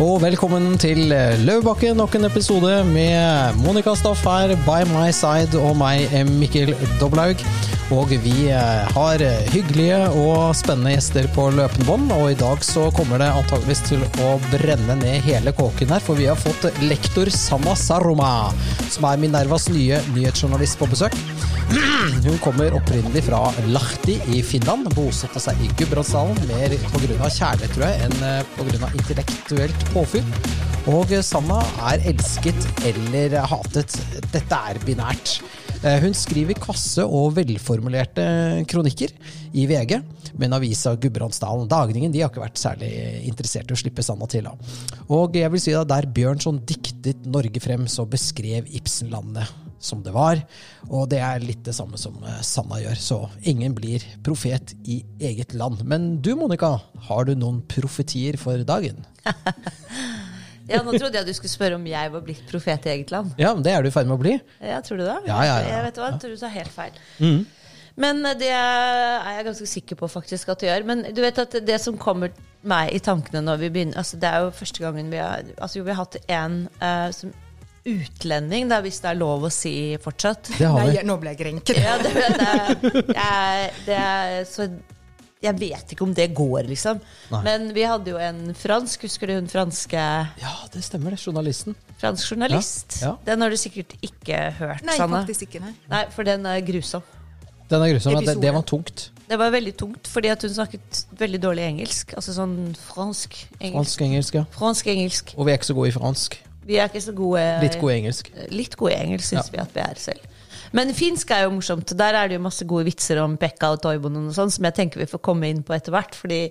Og velkommen til Løvbakke, nok en episode med Monica Staff her by my side og meg, Mikkel Doblaug. Og vi eh, har hyggelige og spennende gjester på løpende bånd, og i dag så kommer det antageligvis til å brenne ned hele kåken her, for vi har fått lektor Sanna Saroma, som er Minervas nye nyhetsjournalist på besøk. Hun kommer opprinnelig fra Lahti i Finland, bosatte seg i Gudbrandsdalen mer pga. kjærlighet, tror jeg, enn pga. intellektuelt påfyll. Og Sanna er elsket eller hatet. Dette er binært. Eh, hun skriver kvasse og velformulerte kronikker i VG, men avisa Gudbrandsdalen Dagningen de har ikke vært særlig interessert i å slippe Sanna til. Og jeg vil si at Der Bjørnson diktet Norge frem, så beskrev Ibsen landet som det var. Og det er litt det samme som eh, Sanna gjør, så ingen blir profet i eget land. Men du Monica, har du noen profetier for dagen? Ja, Nå trodde jeg du skulle spørre om jeg var blitt profet i eget land. Ja, men Det er du i ferd med å bli. Ja, Tror du det? Ja, ja, ja. Jeg vet hva, jeg tror du tar helt feil. Mm. Men det er jeg ganske sikker på faktisk at du gjør. Men du vet at det som kommer meg i tankene når vi begynner altså Det er jo første gangen vi har altså vi har hatt en uh, som utlending, da, hvis det er lov å si fortsatt. Det har vi. Nei, nå ble jeg grenket. Ja, det, det, det, det så jeg vet ikke om det går, liksom. Nei. Men vi hadde jo en fransk, husker du hun franske Ja, det stemmer, det. Journalisten. Fransk journalist. Ja, ja. Den har du sikkert ikke hørt, nei, Sanne. Faktisk ikke, nei. nei, for den er grusom. Den er grusom, det, det, var tungt. Det var veldig tungt, fordi at hun snakket veldig dårlig engelsk. Altså sånn fransk engelsk. Fransk engelsk, ja. Fransk engelsk. Og vi er ikke så gode i fransk. Vi er ikke så gode Litt gode i engelsk. Litt gode i engelsk, syns ja. vi at vi er selv. Men finsk er jo morsomt. Der er det jo masse gode vitser om Pekka og Toivonen og sånn, som jeg tenker vi får komme inn på etter hvert. fordi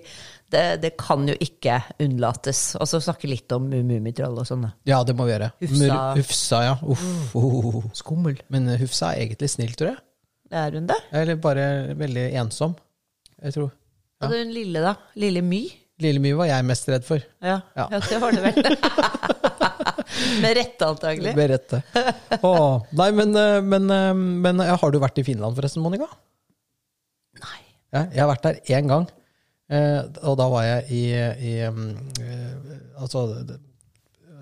det, det, kan jo ikke unnlates. Og så snakke litt om Mummitroll og sånn. Ja, det må vi gjøre. Hufsa. Hufsa, ja. Uff, Oh. Skummel. Men Hufsa er egentlig snill, tror jeg. Er hun det? Eller bare veldig ensom. Jeg tror. Ja. Og den lille, da? Lille My? Lille My var jeg mest redd for. Ja, ja. ja det var det vel. Med rette, antagelig. Med rette. Åh, nei, men, eh, men, eh, men, ja, har du vært i Finland forresten, Monica? Nei. Ja, jeg har vært der én gang. og da var jeg i, i Altså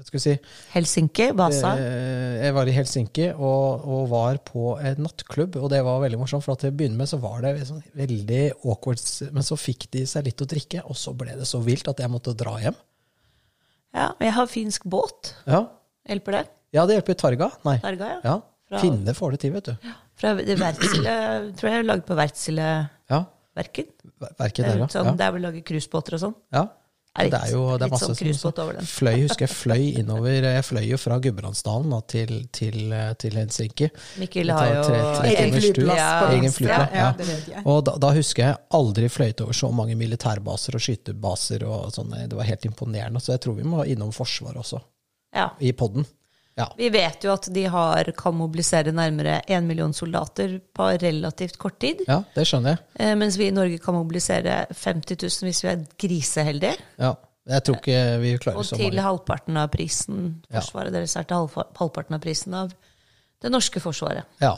skal vi si Helsinki? Vasa? Jeg var i Helsinki og, og, var på en nattklubb, og det var veldig morsomt. For til å begynne med så var det sånn veldig awkward, men så fikk de seg litt å drikke, og så ble det så vilt at jeg måtte dra hjem. Ja, jeg har finsk båt. Ja. Hjelper det? Ja, det hjelper Targa. Nei. Targa, ja. ja. Fra, Finne får det til, vet du. Ja. Fra det Wärtsilä, tror jeg er lagd på Wärtsilä-verken. Ja. Verket der, ja. Sånn, Der vi lager cruisebåter og sånn. Ja. Det er jo det er masse sånn som fløy, husker jeg fløy innover Jeg fløy jo fra Gudbrandsdalen til, til, til, Helsinki. Mikkel har jo tre, tre, egen flyplass. Ja. Egen flyplass ja, ja. Og da, da, husker jeg aldri fløyet over så mange militærbaser og skytebaser. og sånne. Det var helt imponerende. Så jeg tror vi må innom Forsvaret også, i podden. Ja. Vi vet jo at de har, kan mobilisere nærmere én million soldater på relativt kort tid. Ja, det skjønner jeg. Eh, mens vi i Norge kan mobilisere 50 000 hvis vi er griseheldige. Ja, jeg tror ikke vi klarer så mange. Og til halvparten av prisen. Forsvaret ja. deres er til halvparten av prisen av det norske forsvaret. Ja,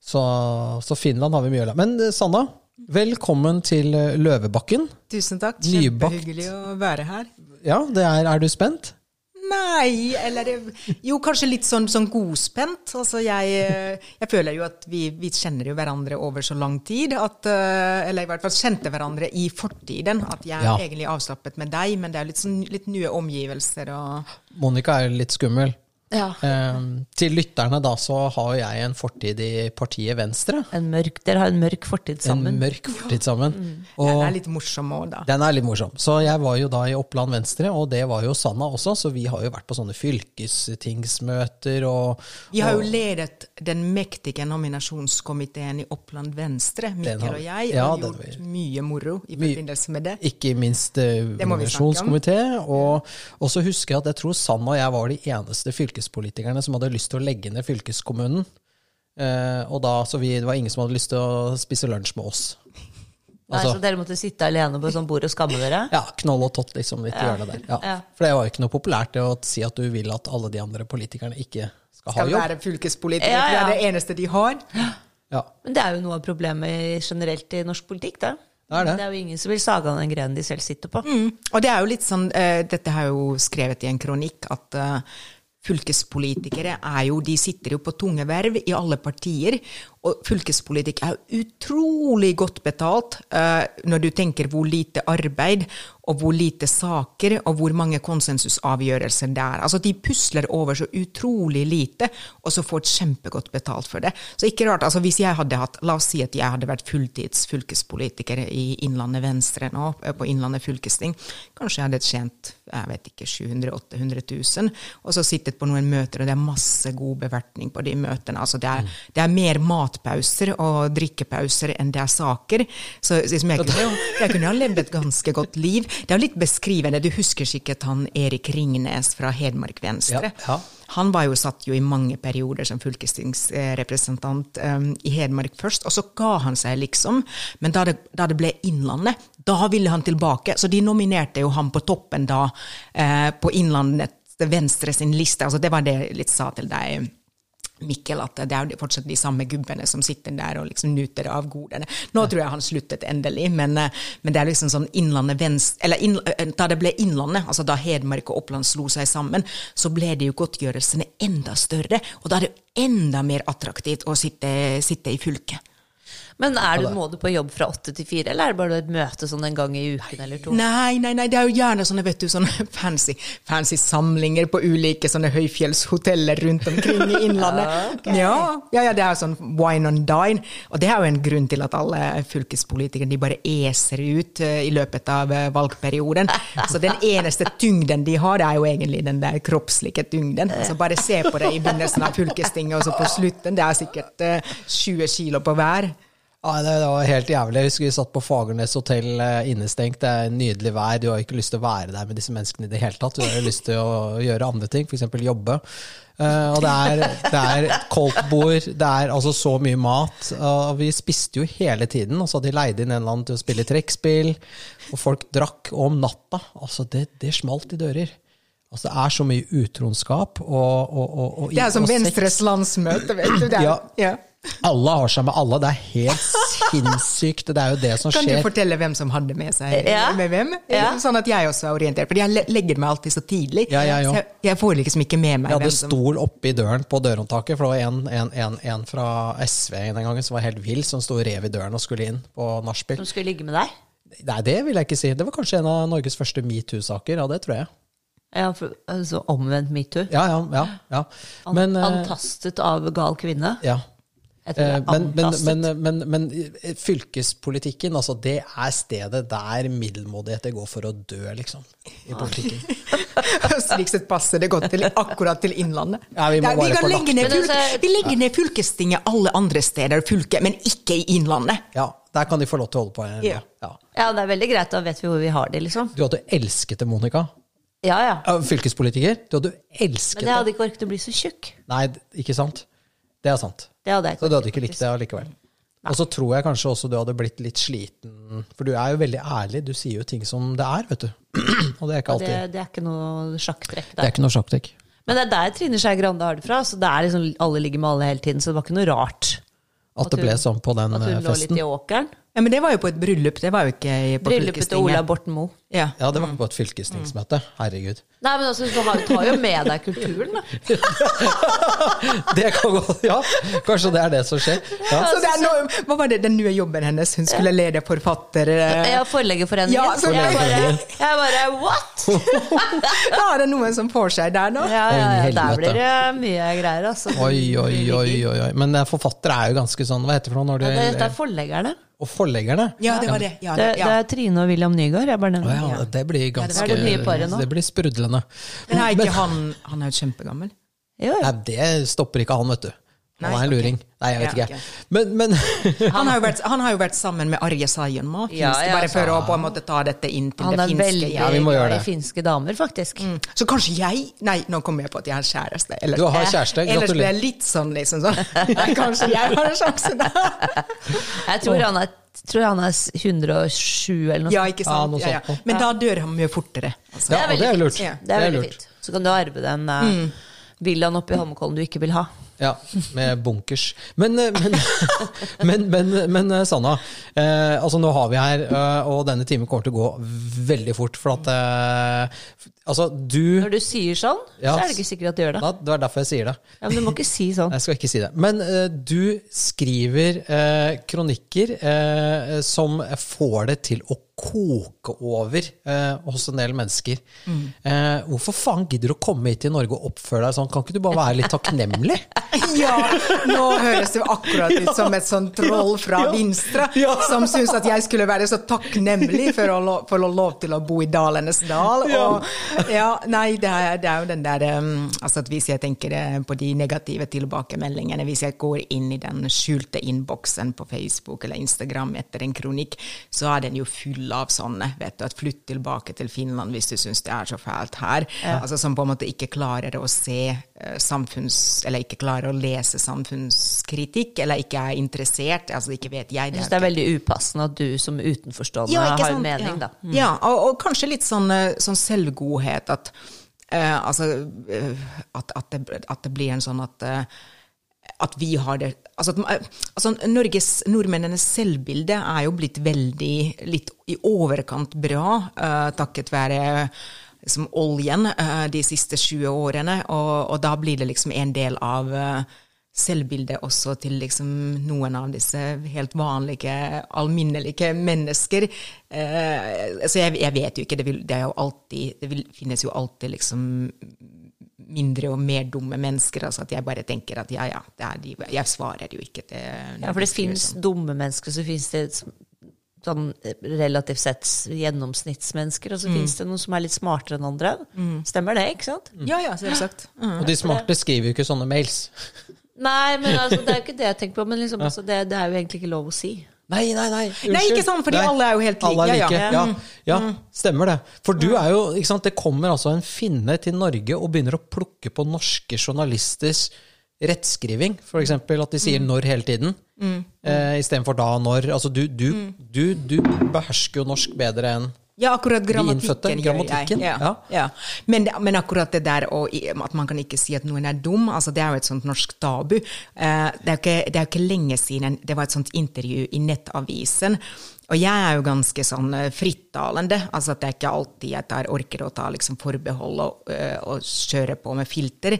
så, så Finland har vi mye å lære. Men eh, Sanna, velkommen til eh, Løvebakken. Tusen takk. Kjempehyggelig å være her. Ja, er, er du spent? Nei, eller Jo, kanskje litt sånn, sånn godspent. Altså, jeg, jeg, føler jo at vi, vi, kjenner jo hverandre over så lang tid at eh, Eller i hvert fall kjente hverandre i fortiden. At jeg ja. er egentlig avslappet med deg, men det er litt, sånn, litt nye omgivelser og Monica er litt skummel. Ja. Um, til lytterne da, så har jeg en fortid i partiet Venstre. En mørk, dere har en mørk fortid sammen. En mørk fortid sammen. Mm. Og den er litt morsom òg, da. Den er litt morsom. Så jeg var jo da i Oppland Venstre, og det var jo Sanna også, så vi har jo vært på sånne fylkestingsmøter og Vi har jo ledet den mektige nominasjonskomiteen i Oppland Venstre, Mikkel og jeg, ja, og gjort vi, mye moro i forbindelse med det. Ikke minst uh, nominasjonskomité. Og, og så husker jeg at jeg tror Sanna og jeg var de eneste fylkespolitikerne fylkespolitikerne som hadde lyst til å legge ned fylkeskommunen. Eh, og da, så vi, det var ingen som hadde lyst til å spise lunsj med oss. Altså, Nei, så dere måtte sitte alene på sånn bord og skamme dere? Ja, knoll og tott, liksom. Litt ja. hjørnet der. Ja. Ja. For det var jo ikke noe populært det å si at du vil at alle de andre politikerne ikke skal, skal ha jobb. Skal være fylkespolitikere, ja, det er det eneste de har. Men det er jo noe av problemet generelt i norsk politikk, da. Det er det. Det er jo ingen som vil sage av den grenen de selv sitter på. Mm. Og det er jo litt sånn, uh, dette har jeg jo skrevet i en kronikk, at eh, fylkespolitikere er jo, de sitter jo på tunge verv i alle partier. Og fylkespolitikk er utrolig godt betalt uh, når du tenker hvor lite arbeid og hvor lite saker og hvor mange konsensusavgjørelser det er. Altså De pusler over så utrolig lite, og så får kjempegodt betalt for det. Så ikke rart, altså Hvis jeg hadde hatt, la oss si at jeg hadde vært fulltids fylkespolitiker i Innlandet Venstre nå, eh, på Innlandet fylkesting, kanskje jeg hadde tjent jeg vet ikke, 700 000-800 000, og så sittet på noen møter, og det er masse god bevertning på de møtene. altså Det er, det er mer matpauser og drikkepauser enn det er saker. Så liksom, jeg, kunne, jeg kunne ha levd et ganske godt liv. Det er jo litt beskrivende. Du husker sikkert han Erik Ringnes fra Hedmark Venstre. Ja, ja. Han var jo satt jo i mange perioder som fylkestingsrepresentant um, i Hedmark først, og så ga han seg liksom. Men da det, da det ble Innlandet, da ville han tilbake. Så de nominerte jo han på toppen da, eh, på Innlandet Venstre sin liste. Altså det var det jeg litt sa til deg. Mikkel, at det er jo fortsatt de samme gubbene som sitter der og liksom nyter av godene. Nå tror jeg han sluttet endelig, men, eh, men det er liksom sånn Innlandet Venstre Eller inn, eh, da det ble Innlandet, altså da Hedmark og Oppland slo seg sammen, så ble det jo godtgjørelsene enda større, og da er det enda mer attraktivt å sitte, sitte i fylket. Men er du, må du på jobb fra åtte til fire, eller er det bare et møte sånn en gang i uken eller to? Nei, nei, nei, det er jo gjerne sånne, vet du, sånne fancy, fancy samlinger på ulike sånne høyfjellshoteller rundt omkring i Innlandet. ja, ja, ja, det er sånn wine and dine. Og det er jo en grunn til at alle fylkespolitikere de bare eser ut eh, i løpet av eh, valgperioden. Så den eneste tyngden de har, det er jo egentlig den der kroppslige tyngden. Altså bare se på det i begynnelsen av fylkestinget, og så på slutten. Det er sikkert eh, 20 kilo på hver. Ja, det, det var helt jævlig. Jeg husker vi satt på Fagernes hotell eh, innestengt. Det er nydelig vær. Du har ikke lyst til å være der med disse menneskene i det hele tatt. Du har jo lyst til å gjøre andre ting, f.eks. jobbe. Uh, og det er, det er koldtbord, det er altså så mye mat. Og vi spiste jo hele tiden. Og så hadde de leid inn en eller annen til å spille trekkspill. Og folk drakk om natta. Altså, det, det smalt i dører. Altså, det er så mye utronskap og, og, og, og Det er som. Venstres landsmøte, vet du. Det er, Ja. ja. Alle har seg med alle. Det er helt sinnssykt. Det er jo det som Kan du fortelle hvem som hadde med seg Ja. med hvem? Ja. Sånn at jeg også er orientert. For jeg legger meg alltid så tidlig. Ja, jeg så jeg, jeg får liksom ikke med meg Jeg hadde stol oppi døren på dørhåndtaket, for det var en, en, en, en fra SV en gang som var helt vill, som sto og rev i døren og skulle inn på nachspiel. Som skulle ligge med deg? Nei, det vil jeg ikke si. Det var kanskje en av Norges første metoo-saker. Ja, det tror jeg. Ja, for, altså omvendt metoo. Ja, ja, ja. ja. Men, eh, Antastet av gal kvinne. ja. Men, men, men, men, men eh, fylkespolitikken, altså, det er stedet der middelmådigheter går for å dø, liksom. I politikken. Slik sett passer det godt til, akkurat til Innlandet. Ja, vi må Ja, bare kan legge ned fylke, altså- vi legger ned fylkestinget alle andre steder, fylke, men ikke i Innlandet. Ja, der kan de få lov til å holde på. Ja. Ja. Ja, det er veldig greit, da vet vi hvor vi har de, liksom. Du hadde elsket det, Monica. Ja, ja. Fylkespolitiker. Du hadde elsket Men jeg hadde ikke orket å bli så tjukk. Nei, ikke sant? Det er sant. Det hadde jeg Så du hadde ikke likt det allikevel. Og så tror jeg kanskje også du hadde blitt litt sliten, for du er jo veldig ærlig. Du sier jo ting som det er, vet du. Og det er ikke alltid det, det er ikke noe sjakktrekk Det er ikke noe sjakktrekk. Men det er der Trine Skei Grande har det fra. Så det er liksom alle ligger med alle hele tiden, så det var ikke noe rart At det ble sånn på den festen? at hun hun lå litt i åkeren. Ja, men det var jo på et bryllup, det var jo ikke på Bryllupet til Ola. Borten Moe. Ja. Ja, det var på et fylkestingsmøte. Herregud. Nei, men altså, du, tar jo med deg kulturen, da. Det kan gå Ja, kanskje det er det som skjer. Ja. Så det er noe, hva var det den nye jobben hennes? Hun skulle lede forfatter... eh, Ja, Forleggerforeningen. Ja, så- jeg, bare, jeg bare What?! Da er det noen som får seg der, nå. Ja, ja, ja, der blir det mye greier, altså. Oi, oi, oi, oi, oi. Men forfatter forfattere er jo ganske sånn Hva heter det for noe når Ja, det, det er forleggerne. Og forleggerne? Ja, det var det. Ja, Det, det, det er Trine og William Nygaard. Jeg bare nevner ja, det. blir ganske det det. Det blir sprudlende. Men er ikke han Han er jo kjempegammel. Jo, Nei, det stopper ikke han, vet du. Han Nei, er en luring. luring. Nei, jeg vet Ja, ikke. Okay. Men, men Han har jo vært, han har jo vært sammen med Arje Saijonmaa, Ja, ja, bare for å altså. på en måte ta dette inn til Han det er finske. veldig Ja. Vi må gjøre det. finske damer, faktisk. Mm. Så kanskje jeg Nei, nå kommer jeg på at jeg har kjæreste. Ellers, Du har kjæreste, ellers blir jeg litt sånn, liksom sånn. Nei, kanskje jeg har en sjanse da. Jeg tror han er, tror han er 107 eller noe Ja, ikke Ja, sant? Ja, ja. Men da dør han mye fortere. Altså. Det er veldig, det er lurt. Ja. Det er veldig lurt. fint. Så kan du arve den uh, villaen oppe i Holmenkollen du ikke vil ha. Ja, med bunkers. Men, eh, men, men, men, men eh, Sanna, eh, altså nå har vi her, eh, og denne timen kommer til å gå veldig fort. For at eh, Altså, du Når du sier sånn, Ja. så er det ikke sikkert at du gjør det. Da, Det er derfor jeg sier det. Ja, men du må ikke si sånn. Jeg skal ikke si det. Men eh, du skriver eh, kronikker eh, som får det til å koke over hos en del mennesker. Eh, hvorfor faen gidder du å komme hit til Norge og oppføre deg sånn? Kan ikke du bare være litt takknemlig? Ja, nå høres det akkurat ut som et sånt troll fra Vinstra Ja. som syns at jeg skulle være så takknemlig for å, lo- for å lov til å bo i Dalenes dal. Ja. Og, ja, nei, det er, det er jo den der um, altså at Hvis jeg tenker eh, på de negative tilbakemeldingene, hvis jeg går inn i den skjulte innboksen på Facebook eller Instagram etter en kronikk, så er den jo full av sånne. vet du, at Flytt tilbake til Finland hvis du syns det er så fælt her. Altså Som på en måte ikke klarer å se samfunns... Eller ikke klarer å lese samfunnskritikk, eller ikke er interessert. altså ikke vet jeg. Jeg syns det er veldig upassende at du som utenforstående Ja, har en mening, ja. da. Mm. Ja, og, og kanskje litt sånn, eh, sånn selvgodhet at uh, Altså eh, at, at, det, at det blir en sånn at uh, at vi har det Altså, eh, altså Norges, nordmennenes selvbilde er jo blitt veldig litt i overkant bra, uh, takket være liksom, oljen eh, de siste 20 årene, og, og da blir det liksom en del av eh, selvbildet også til liksom noen av disse helt vanlige, alminnelige mennesker. Eh, altså jeg, jeg vet jo ikke, det, vil, det er jo alltid Det vil, finnes jo alltid liksom mindre og mer dumme mennesker. altså at Jeg bare tenker at ja, ja, det er de, jeg svarer jo ikke til Ja, for det fins dumme mennesker, så fins det sånn relativt sett gjennomsnittsmennesker, og så Mm. fins det noen som er litt smartere enn andre. Stemmer det, ikke sant? Ja, ja, selvsagt. Mm. Og de smarte skriver jo ikke sånne mails. Nei, men altså, det er jo ikke det jeg tenker på, men liksom, altså, det, det er jo egentlig ikke lov å si. Nei, nei, nei. Unnskyld. Nei, ikke sant, fordi alle er jo helt like. Er Ja, like. ja. Ja, Mm. ja, stemmer det. For du er jo, ikke sant, det kommer altså en finne til Norge og begynner å plukke på norske journalisters rettskriving. Eksempel at de sier Mm. 'når' hele tiden, eh, istedenfor 'da' 'når'. Altså, du, du, Mm. du, du behersker jo norsk bedre enn Ja, akkurat grammatikken grammatikken, Ja, ja. ja. Men, men akkurat det der og, at man kan ikke si at noen er dum, altså det er jo et sånt norsk tabu. Uh, Det er ikke, det er jo ikke lenge siden det var et sånt intervju i Nettavisen. Og jeg er jo ganske sånn eh, frittalende, altså at det er ikke alltid jeg tar, orker å ta liksom forbehold og, uh, og kjøre på med filter.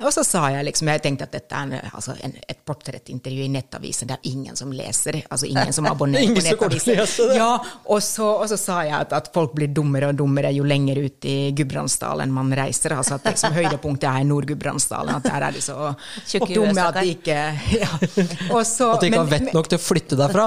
Og så sa jeg liksom, jeg tenkte at dette er en, altså en, et portrettintervju i Nettavisen, det er ingen som leser, altså ingen som abonnerer Ingen på Nettavisen. Ja, og så, og så sa jeg at, at folk blir dummere og dummere jo lenger ut i Gudbrandsdalen man reiser. Altså at liksom, høydepunktet er Nord-Gudbrandsdalen, at der er de så i dumme at de ikke ja. og så, At de ikke har vett nok til å flytte derfra.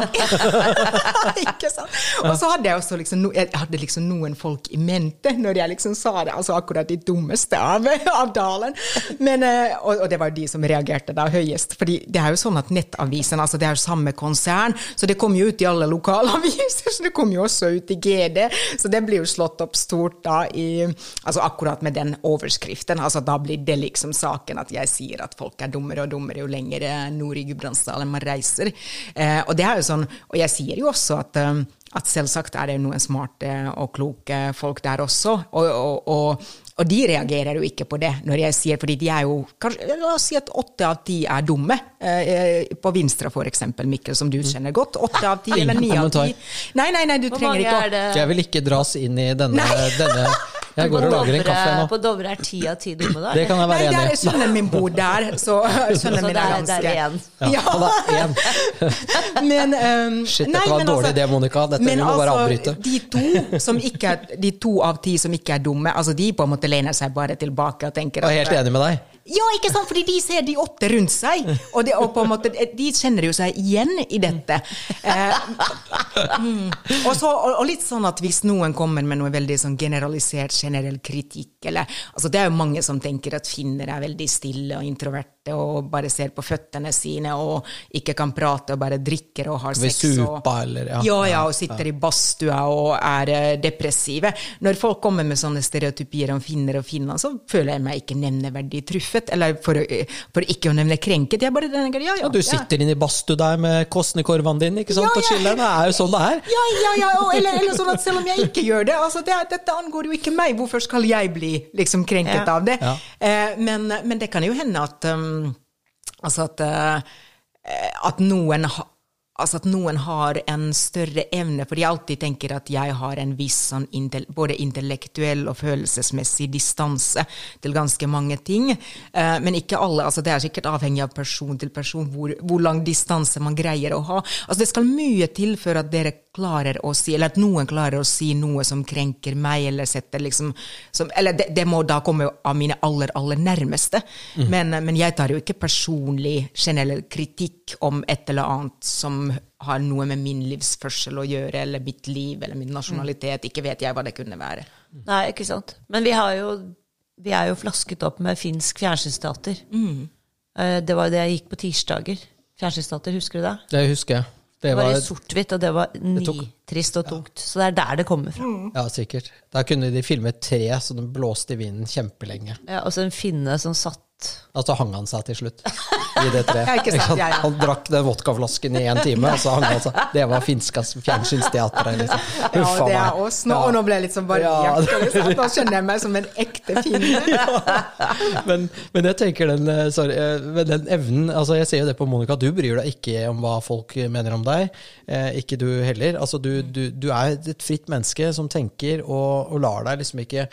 ikke sant? Og så hadde jeg også liksom, jeg hadde liksom noen folk i mente når jeg liksom sa det, altså akkurat de dummeste av, av dalen. Men, eh, og, og det var jo de som reagerte da høyest. fordi det er jo sånn at Nettavisen altså det er jo samme konsern, så det kom jo ut i alle lokalaviser. Så det kom jo også ut i GD. Så det blir jo slått opp stort da i altså akkurat med den overskriften. altså Da blir det liksom saken at jeg sier at folk er dummere og dummere jo lenger nord i Gudbrandsdalen man reiser. Eh, og det er jo sånn, og jeg sier jo også at eh, at selvsagt er det noen smarte og kloke folk der også. Og, og, og, og de reagerer jo ikke på det når jeg sier fordi de er jo kanskje, La oss si at åtte av ti er dumme. Eh, på Vinstra for eksempel, Mikkel, som du kjenner godt. Åtte av ti eller ni av ti. Nei, nei, nei, du Hvor trenger ikke å? Jeg vil ikke dras inn i denne, denne Jeg går og lager en kaffe nå. På Dovre er ti av ti dumme, da? Det kan jeg være der enig er i. sønnen min bor der, så sønnen min er er, er ganske én. Ja, han er én. Men, um, Shit, dette nei, var en men dårlig altså- idé, Monica. Dette men vi må bare altså, avbryte. De to, som ikke er, de to av ti som ikke er dumme, altså de på en måte lener seg bare tilbake og tenker Jeg er helt enig med deg. Ja, ikke sant? Fordi de ser de åtte rundt seg, og, de, og på en måte, de kjenner jo seg igjen i dette. Eh, mm. og, så, og, og litt sånn at hvis noen kommer med noe veldig sånn generalisert, generell kritikk, eller altså Det er jo mange som tenker at finner er veldig stille og introverte og bare ser på føttene sine og ikke kan prate og bare drikker og har Ved sex. og, supa, eller- ja. ja, ja, og sitter i badstua og er eh, depressive. Når folk kommer med sånne stereotypier om finner og Finland, så føler jeg meg ikke nevneverdig truffet. Eller for, for ikke å nevne krenket. Jeg bare denne ja, ja, Ja, du sitter inne i badstue der med Kosnikorvaen din ikke sant, Ja, og ja. chiller. Det er jo sånn det er. Ja, ja, ja, og, eller, eller sånn at selv om jeg ikke gjør det. altså det, Dette angår jo ikke meg. Hvorfor skal jeg bli liksom krenket Ja. av det? Ja. Eh, men, men det kan jo hende at um, Altså at, uh, at noen har Altså at noen har en større evne, for de alltid tenker at jeg har en viss sånn både intellektuell og følelsesmessig distanse til ganske mange ting. Eh, men ikke alle. altså Det er sikkert avhengig av person til person hvor, hvor lang distanse man greier å ha. Altså Det skal mye til for at dere klarer å si, eller at noen klarer å si noe som krenker meg, eller setter liksom som, Eller det, det må da komme av mine aller, aller nærmeste. Men, men jeg tar jo ikke personlig generell kritikk om et eller annet som har noe med min livsførsel å gjøre, eller mitt liv, eller min nasjonalitet. Ikke vet jeg hva det kunne være. Nei, ikke sant. Men vi har jo Vi er jo flasket opp med finsk fjernsynsteater. Mm. Det var det jeg gikk på tirsdager. Fjernsynsteater, husker du det? Det husker jeg. Det Det var var, i sort-hvitt, og det var nitrist og tungt. Så det er der det kommer fra. ja, sikkert. Da kunne de filme et tre så den blåste i vinden kjempelenge. Ja, og så en finne som satt Og så hang han seg til slutt i det treet. Ikke sant, ja, ja. Han drakk den vodkaflasken i én time, og så hang han seg. Det var finskas fjernsynsteatret, liksom. Ja, a det er oss nå, og nå ble jeg litt sånn bare Ja. liksom. Nå skjønner jeg meg som en ekte finne. men, men jeg tenker den, eh, sorry, eh, den evnen altså Jeg ser jo det på Monica, du bryr deg ikke om hva folk mener om deg. Eh, ikke du heller. Altså, du, du, du er et fritt menneske som tenker, og, og lar deg liksom ikke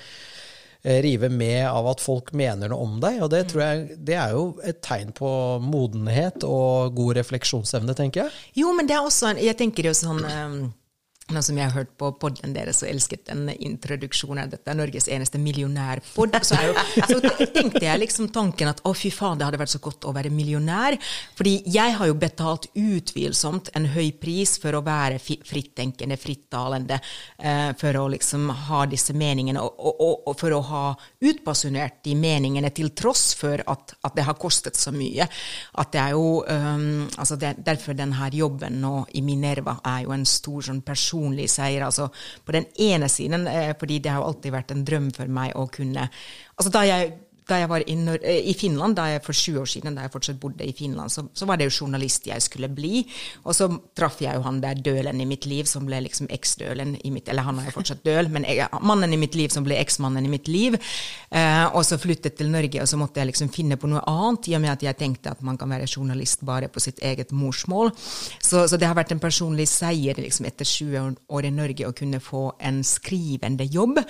rive med av at folk mener noe om deg. Og det tror jeg det er jo et tegn på modenhet og god refleksjonsevne, tenker jeg. Jo, men det er også Jeg tenker jo sånn um, Nå som jeg har hørt på podden deres og elsket den introduksjonen dette dette, Norges eneste millionærpod, så, er så tenkte jeg liksom tanken at å, fy faen, det hadde vært så godt å være millionær. Fordi jeg har jo betalt utvilsomt en høy pris for å være frittenkende, frittalende, eh, for å liksom ha disse meningene, og, og, og, for å ha utbasunert de meningene til tross for at, at det har kostet så mye. At det er jo um, altså det, Derfor denne jobben nå i Minerva er jo en stor sånn personlig seier. altså På den ene siden, eh, fordi det har alltid vært en drøm for meg å kunne altså Da jeg da jeg var i, eh, i Finland, da jeg for sju år siden, da jeg fortsatt bodde i Finland, så, så var det jo journalist jeg skulle bli. Og så traff jeg jo han der dølen i mitt liv, som ble liksom eks-dølen i mitt Eller han er jo fortsatt døl, men jeg, mannen i mitt liv som ble eksmannen i mitt liv. Eh, og så flyttet til Norge, og så måtte jeg liksom finne på noe annet, i og med at jeg tenkte at man kan være journalist bare på sitt eget morsmål. Så, så det har vært en personlig seier liksom etter 20 år- år i Norge å kunne få en skrivende jobb,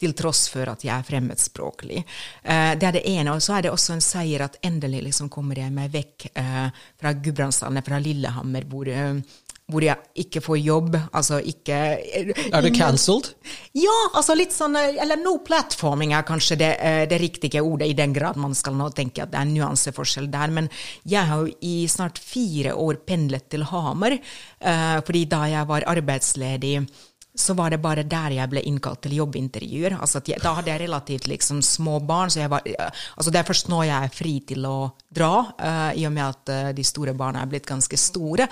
til tross for at jeg er fremmedspråklig. Eh, det er det ene. Og så er det også en seier at endelig liksom kommer jeg meg vekk eh, fra Gudbrandsdalen, fra Lillehammer, hvor, eh, hvor jeg ikke får jobb. Altså ikke Er du cancelled? Ja, altså litt sånn eh, Eller no platforming er kanskje det, eh, det riktige ordet, i den grad man skal nå tenke at det er en nyanseforskjell der. Men jeg har jo i snart fire år pendlet til Hamar, eh, fordi da jeg var arbeidsledig så var det bare der jeg ble innkalt til jobbintervjuer. Altså jeg, da hadde jeg relativt liksom små barn, så var, altså det er først nå jeg er fri til å dra, uh, i og med at uh, de store barna er blitt ganske store.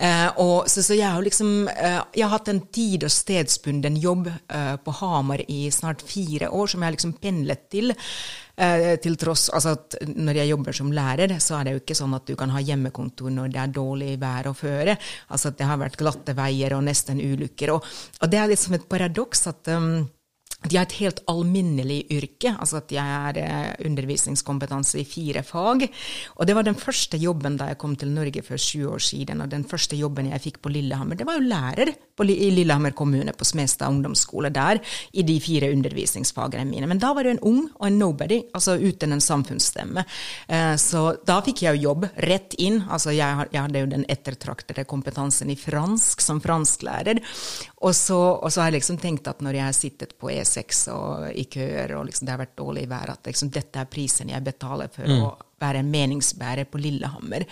Uh, og, så, så jeg har liksom Jeg har hatt en tid- og stedsbunden jobb på Hamar i snart fire år, som jeg har liksom pendlet til. Eh, til tross altså at Når jeg jobber som lærer, så er det jo ikke sånn at du kan ha hjemmekontor når det er dårlig vær og føre. Altså at Det har vært glatte veier og nesten ulykker. Og, og det er liksom et paradoks at um, de har et helt alminnelig yrke, altså at jeg er eh, undervisningskompetanse i fire fag. Og det var den første jobben da jeg kom til Norge for sju år siden, og den første jobben jeg fikk på Lillehammer, det var jo lærer på, i Lillehammer kommune, på Smestad ungdomsskole der, i de fire undervisningsfagene mine. Men da var du en ung og en nobody, altså uten en samfunnsstemme. Eh, så da fikk jeg jo jobb rett inn. Altså jeg, jeg hadde jo den ettertraktede kompetansen i fransk som fransklærer. Og så, og så har jeg liksom tenkt at når jeg har sittet på E6 og i køer, og liksom det har vært dårlig vær, at liksom dette er prisen jeg betaler for å være en meningsbærer på Lillehammer.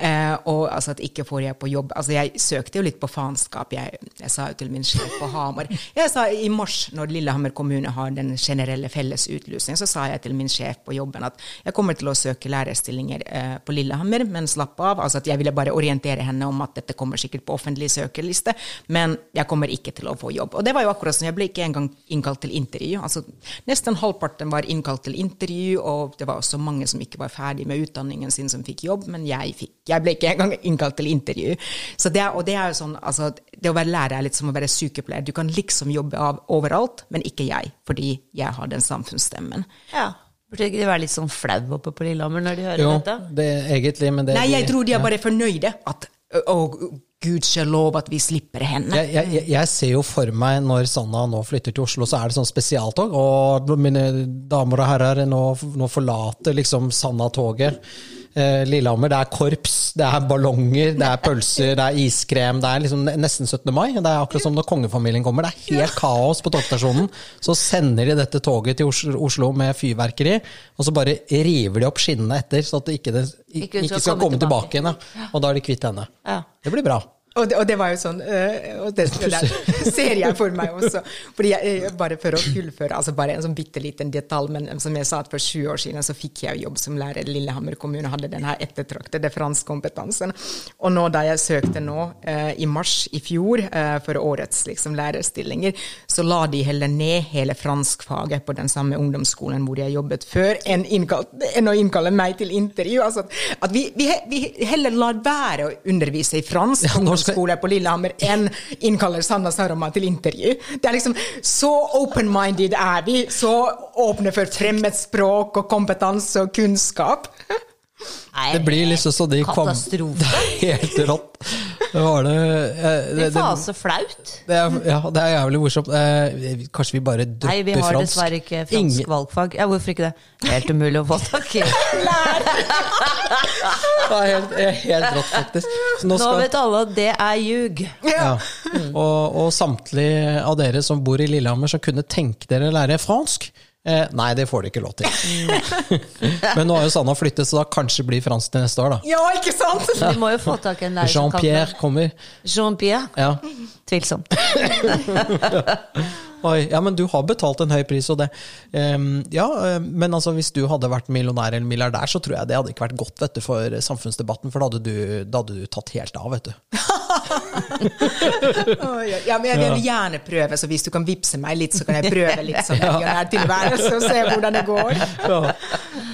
Eh, og altså at ikke får jeg på jobb Altså jeg søkte jo litt på faenskap. Jeg, jeg sa jo til min sjef på Hamar Jeg sa i mars, når Lillehammer kommune har den generelle felles utlysningen, så sa jeg til min sjef på jobben at jeg kommer til å søke lærerstillinger eh, på Lillehammer, men slapp av. Altså at jeg ville bare orientere henne om at dette kommer sikkert på offentlig søkerliste, men jeg kommer ikke til å få jobb. Og det var jo akkurat som jeg ble ikke engang innkalt til intervju. Altså nesten halvparten var innkalt til intervju, og det var også mange som ikke var ferdig ferdig med utdanningen sin, som fikk jobb, men jeg, fikk, jeg ble ikke engang innkalt til intervju. Så det, og det er jo sånn, altså, det å være lærer er litt som å være sykepleier. Du kan liksom jobbe av overalt, men ikke jeg, fordi jeg har den samfunnsstemmen. Ja. Burde ikke de være litt sånn flau oppe på Lillehammer når de hører Jo, dette? det egentlig, men det Nei, jeg tror de er bare fornøyde. At å, gudskjelov at vi slipper henne. jeg, jeg, jeg ser jo for meg når Sanna nå flytter til Oslo, så er det sånn spesialtog. Og mine damer og herrer, nå, nå forlater liksom Sanna toget. Eh, Lillehammer. Det er korps, det er ballonger, det er pølser, det er iskrem. Det er liksom nesten 17. mai. Det er akkurat som når kongefamilien kommer. Det er helt kaos på togstasjonen. Så sender de dette toget til Os- Oslo med fyrverkeri, og så bare river de opp skinnene etter, så at det ikke, det, Ikke ikke skal komme komme tilbake igjen. Ja. Og da er de kvitt henne. Ja. Det blir bra. Og det, og det var jo sånn øh, Og det, det ser jeg for meg også. Fordi jeg, øh, Bare for å fullføre, altså bare en sånn bitte liten detalj, men som jeg sa at for sju år siden så fikk jeg jobb som lærer i Lillehammer kommune, hadde den her ettertraktede franskkompetansen. Og nå da jeg søkte nå øh, i mars i fjor øh, for årets liksom, lærerstillinger, så la de heller ned hele franskfaget på den samme ungdomsskolen hvor jeg jobbet før, enn, innkalt, enn å innkalle meg til intervju. Altså at, at vi, vi, vi heller lar være å undervise i fransk Ja, nå skal- skole på Lillehammer enn innkaller Sanna Saroma til intervju. Det er liksom Så open-minded er vi, så åpne for fremmedspråk og kompetanse og kunnskap. Nei, Det blir liksom så de kom Katastrofe. Det er helt rått. Det var det, eh, det, faen, flaut. det er, ja, det er jævlig morsomt. Eh, Kanskje vi bare dropper Nei, vi har fransk? dessverre ikke fransk Ingen- valgfag. Ja, hvorfor ikke det? Helt umulig å få tak i. Det er helt, er helt rått, faktisk. Nå, nå Nå vet alle at det er ljug. ja. og, og samtlige av dere som bor i Lillehammer, som kunne tenke dere å lære fransk eh, Nei, det får de ikke lov til. Men nå har jo Sanna flyttet, så da kanskje blir fransk til neste år, da. Ja, ikke sant? Vi må jo få tak i en lærer Jean-Pierre kommer. Jean-Pierre? Ja. Tvilsomt. Oi, ja, men du har betalt en høy pris, og det um, Ja, eh, men altså, hvis du hadde vært millionær eller milliardær, så tror jeg det hadde ikke vært godt vet du, for samfunnsdebatten, for da hadde du, da hadde du tatt helt av, vet du. oh, ja. ja, men jeg vil gjerne prøve, så hvis du kan vippse meg litt, så kan jeg prøve litt som millionærtilværelse og se hvordan det går.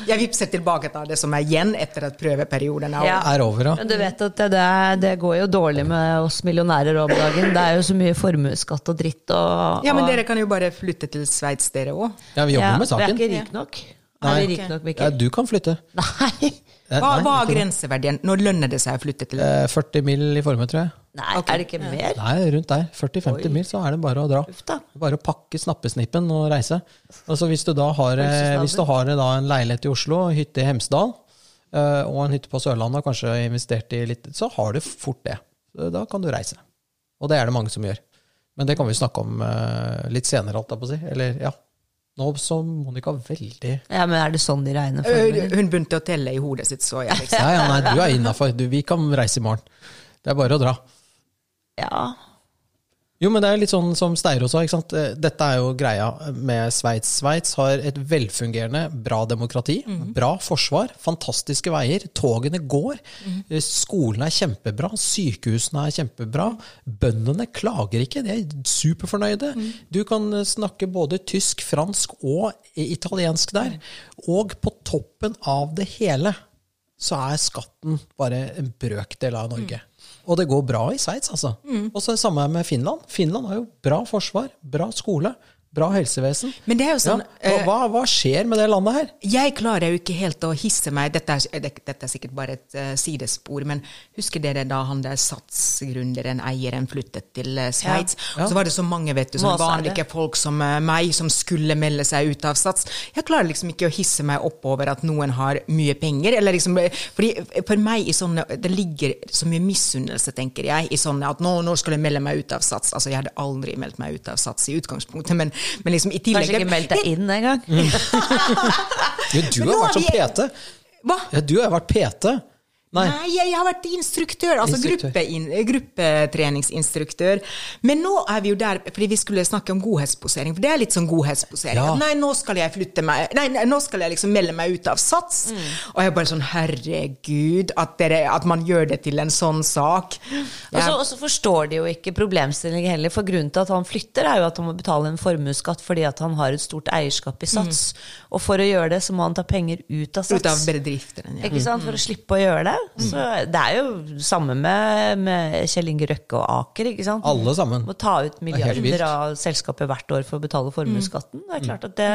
Jeg vippser tilbake til det som er igjen etter at prøveperioden er over. Ja. Er over, ja. Men du vet at det, det, det går jo dårlig med oss millionærer om dagen. Det er jo så mye formuesskatt og dritt og Ja, men dere kan jo bare flytte til Sveits, dere òg. Ja, vi jobber Ja, med Vi er saken. ikke rike nok. Nei. Er vi rike nok, Ja, Mikkel? du kan flytte. Nei. Eh, Hva, nei, hva er grenseverdien? Når lønner det seg å flytte til Eh, 40 mil i formue, tror jeg. Nei, er det ikke mer? Nei, rundt der. 40-50 mil, så er det bare å dra. Ufta. Bare å pakke snappesnippen og reise. Altså Hvis du da har, eh, hvis du har eh, da en leilighet i Oslo, hytte i Hemsedal eh, og en hytte på Sørlandet, og kanskje investert i litt, så har du fort det. Så Da kan du reise. Og det er det mange som gjør. Men det kan vi snakke om litt senere, holdt jeg på å si. Eller ja. Nå som Monica veldig Ja, men er det sånn de regner For? Hun begynte å telle i hodet sitt, så jeg. Liksom. Ja, ja, nei, du er innafor. Vi kan reise i morgen. Det er bare å dra. Ja. Jo, men det er litt sånn som Steiro sa. ikke sant? Eh, Dette er jo greia med Sveits. Sveits har et velfungerende, bra demokrati, bra forsvar, fantastiske veier, togene går, mm. skolene er kjempebra, sykehusene er kjempebra, bøndene klager ikke, de er superfornøyde. Du kan eh, snakke både tysk, fransk og italiensk der. Og på toppen av det hele så er skatten bare en brøkdel av Norge. Og det går bra i Sveits, altså. Og så er det samme med Finland. Finland har jo bra forsvar, bra skole, bra helsevesen. Men det er jo sånn ja. hva, hva, skjer med det landet her? Jeg klarer jo ikke helt å hisse meg Dette er, dette er sikkert bare et uh, sidespor, men husker dere da han der satsgründeren, eieren, flyttet til uh, Sveits? Ja. Ja. så var det så mange vet du, det. vanlige folk som uh, meg, som skulle melde seg ut av Sats. Jeg klarer liksom ikke å hisse meg opp over at noen har mye penger. Eller liksom, fordi for meg i sånne, Det ligger så mye misunnelse, tenker jeg, i sånne at nå, nå skal jeg melde meg ut av Sats. Altså, jeg hadde aldri meldt meg ut av Sats i utgangspunktet, men, men liksom i tillegg Kanskje ikke meldt deg inn engang? Jo, du har vært som PT. Hva? Ja, du har vært PT. Nei. jeg har vært instruktør. Altså. Gruppe, gruppetreningsinstruktør. Men nå er vi jo der fordi vi skulle snakke om godhetsposering. For det er litt sånn godhetsposering. Ja. Nei, nå skal jeg flytte meg Nei, nei, nå skal jeg liksom melde meg ut av Sats. Mm. Og jeg er bare sånn Herregud, at, dere, at man gjør det til en sånn sak. Og så- Og så forstår de jo ikke problemstillingen heller. For grunnen til at han flytter, er jo at han må betale en formuesskatt fordi at han har et stort eierskap i Sats. Og for å gjøre det, så må han ta penger ut av Sats. Ut av bedriftene. Ja. Ikke sant? For å slippe å gjøre det. Så det er jo samme med, med Kjell Inge Røkke og Aker. ikke sant? Alle sammen. Må ta ut er milliarder av selskapet hvert år for å betale formuesskatten. Det er klart at det,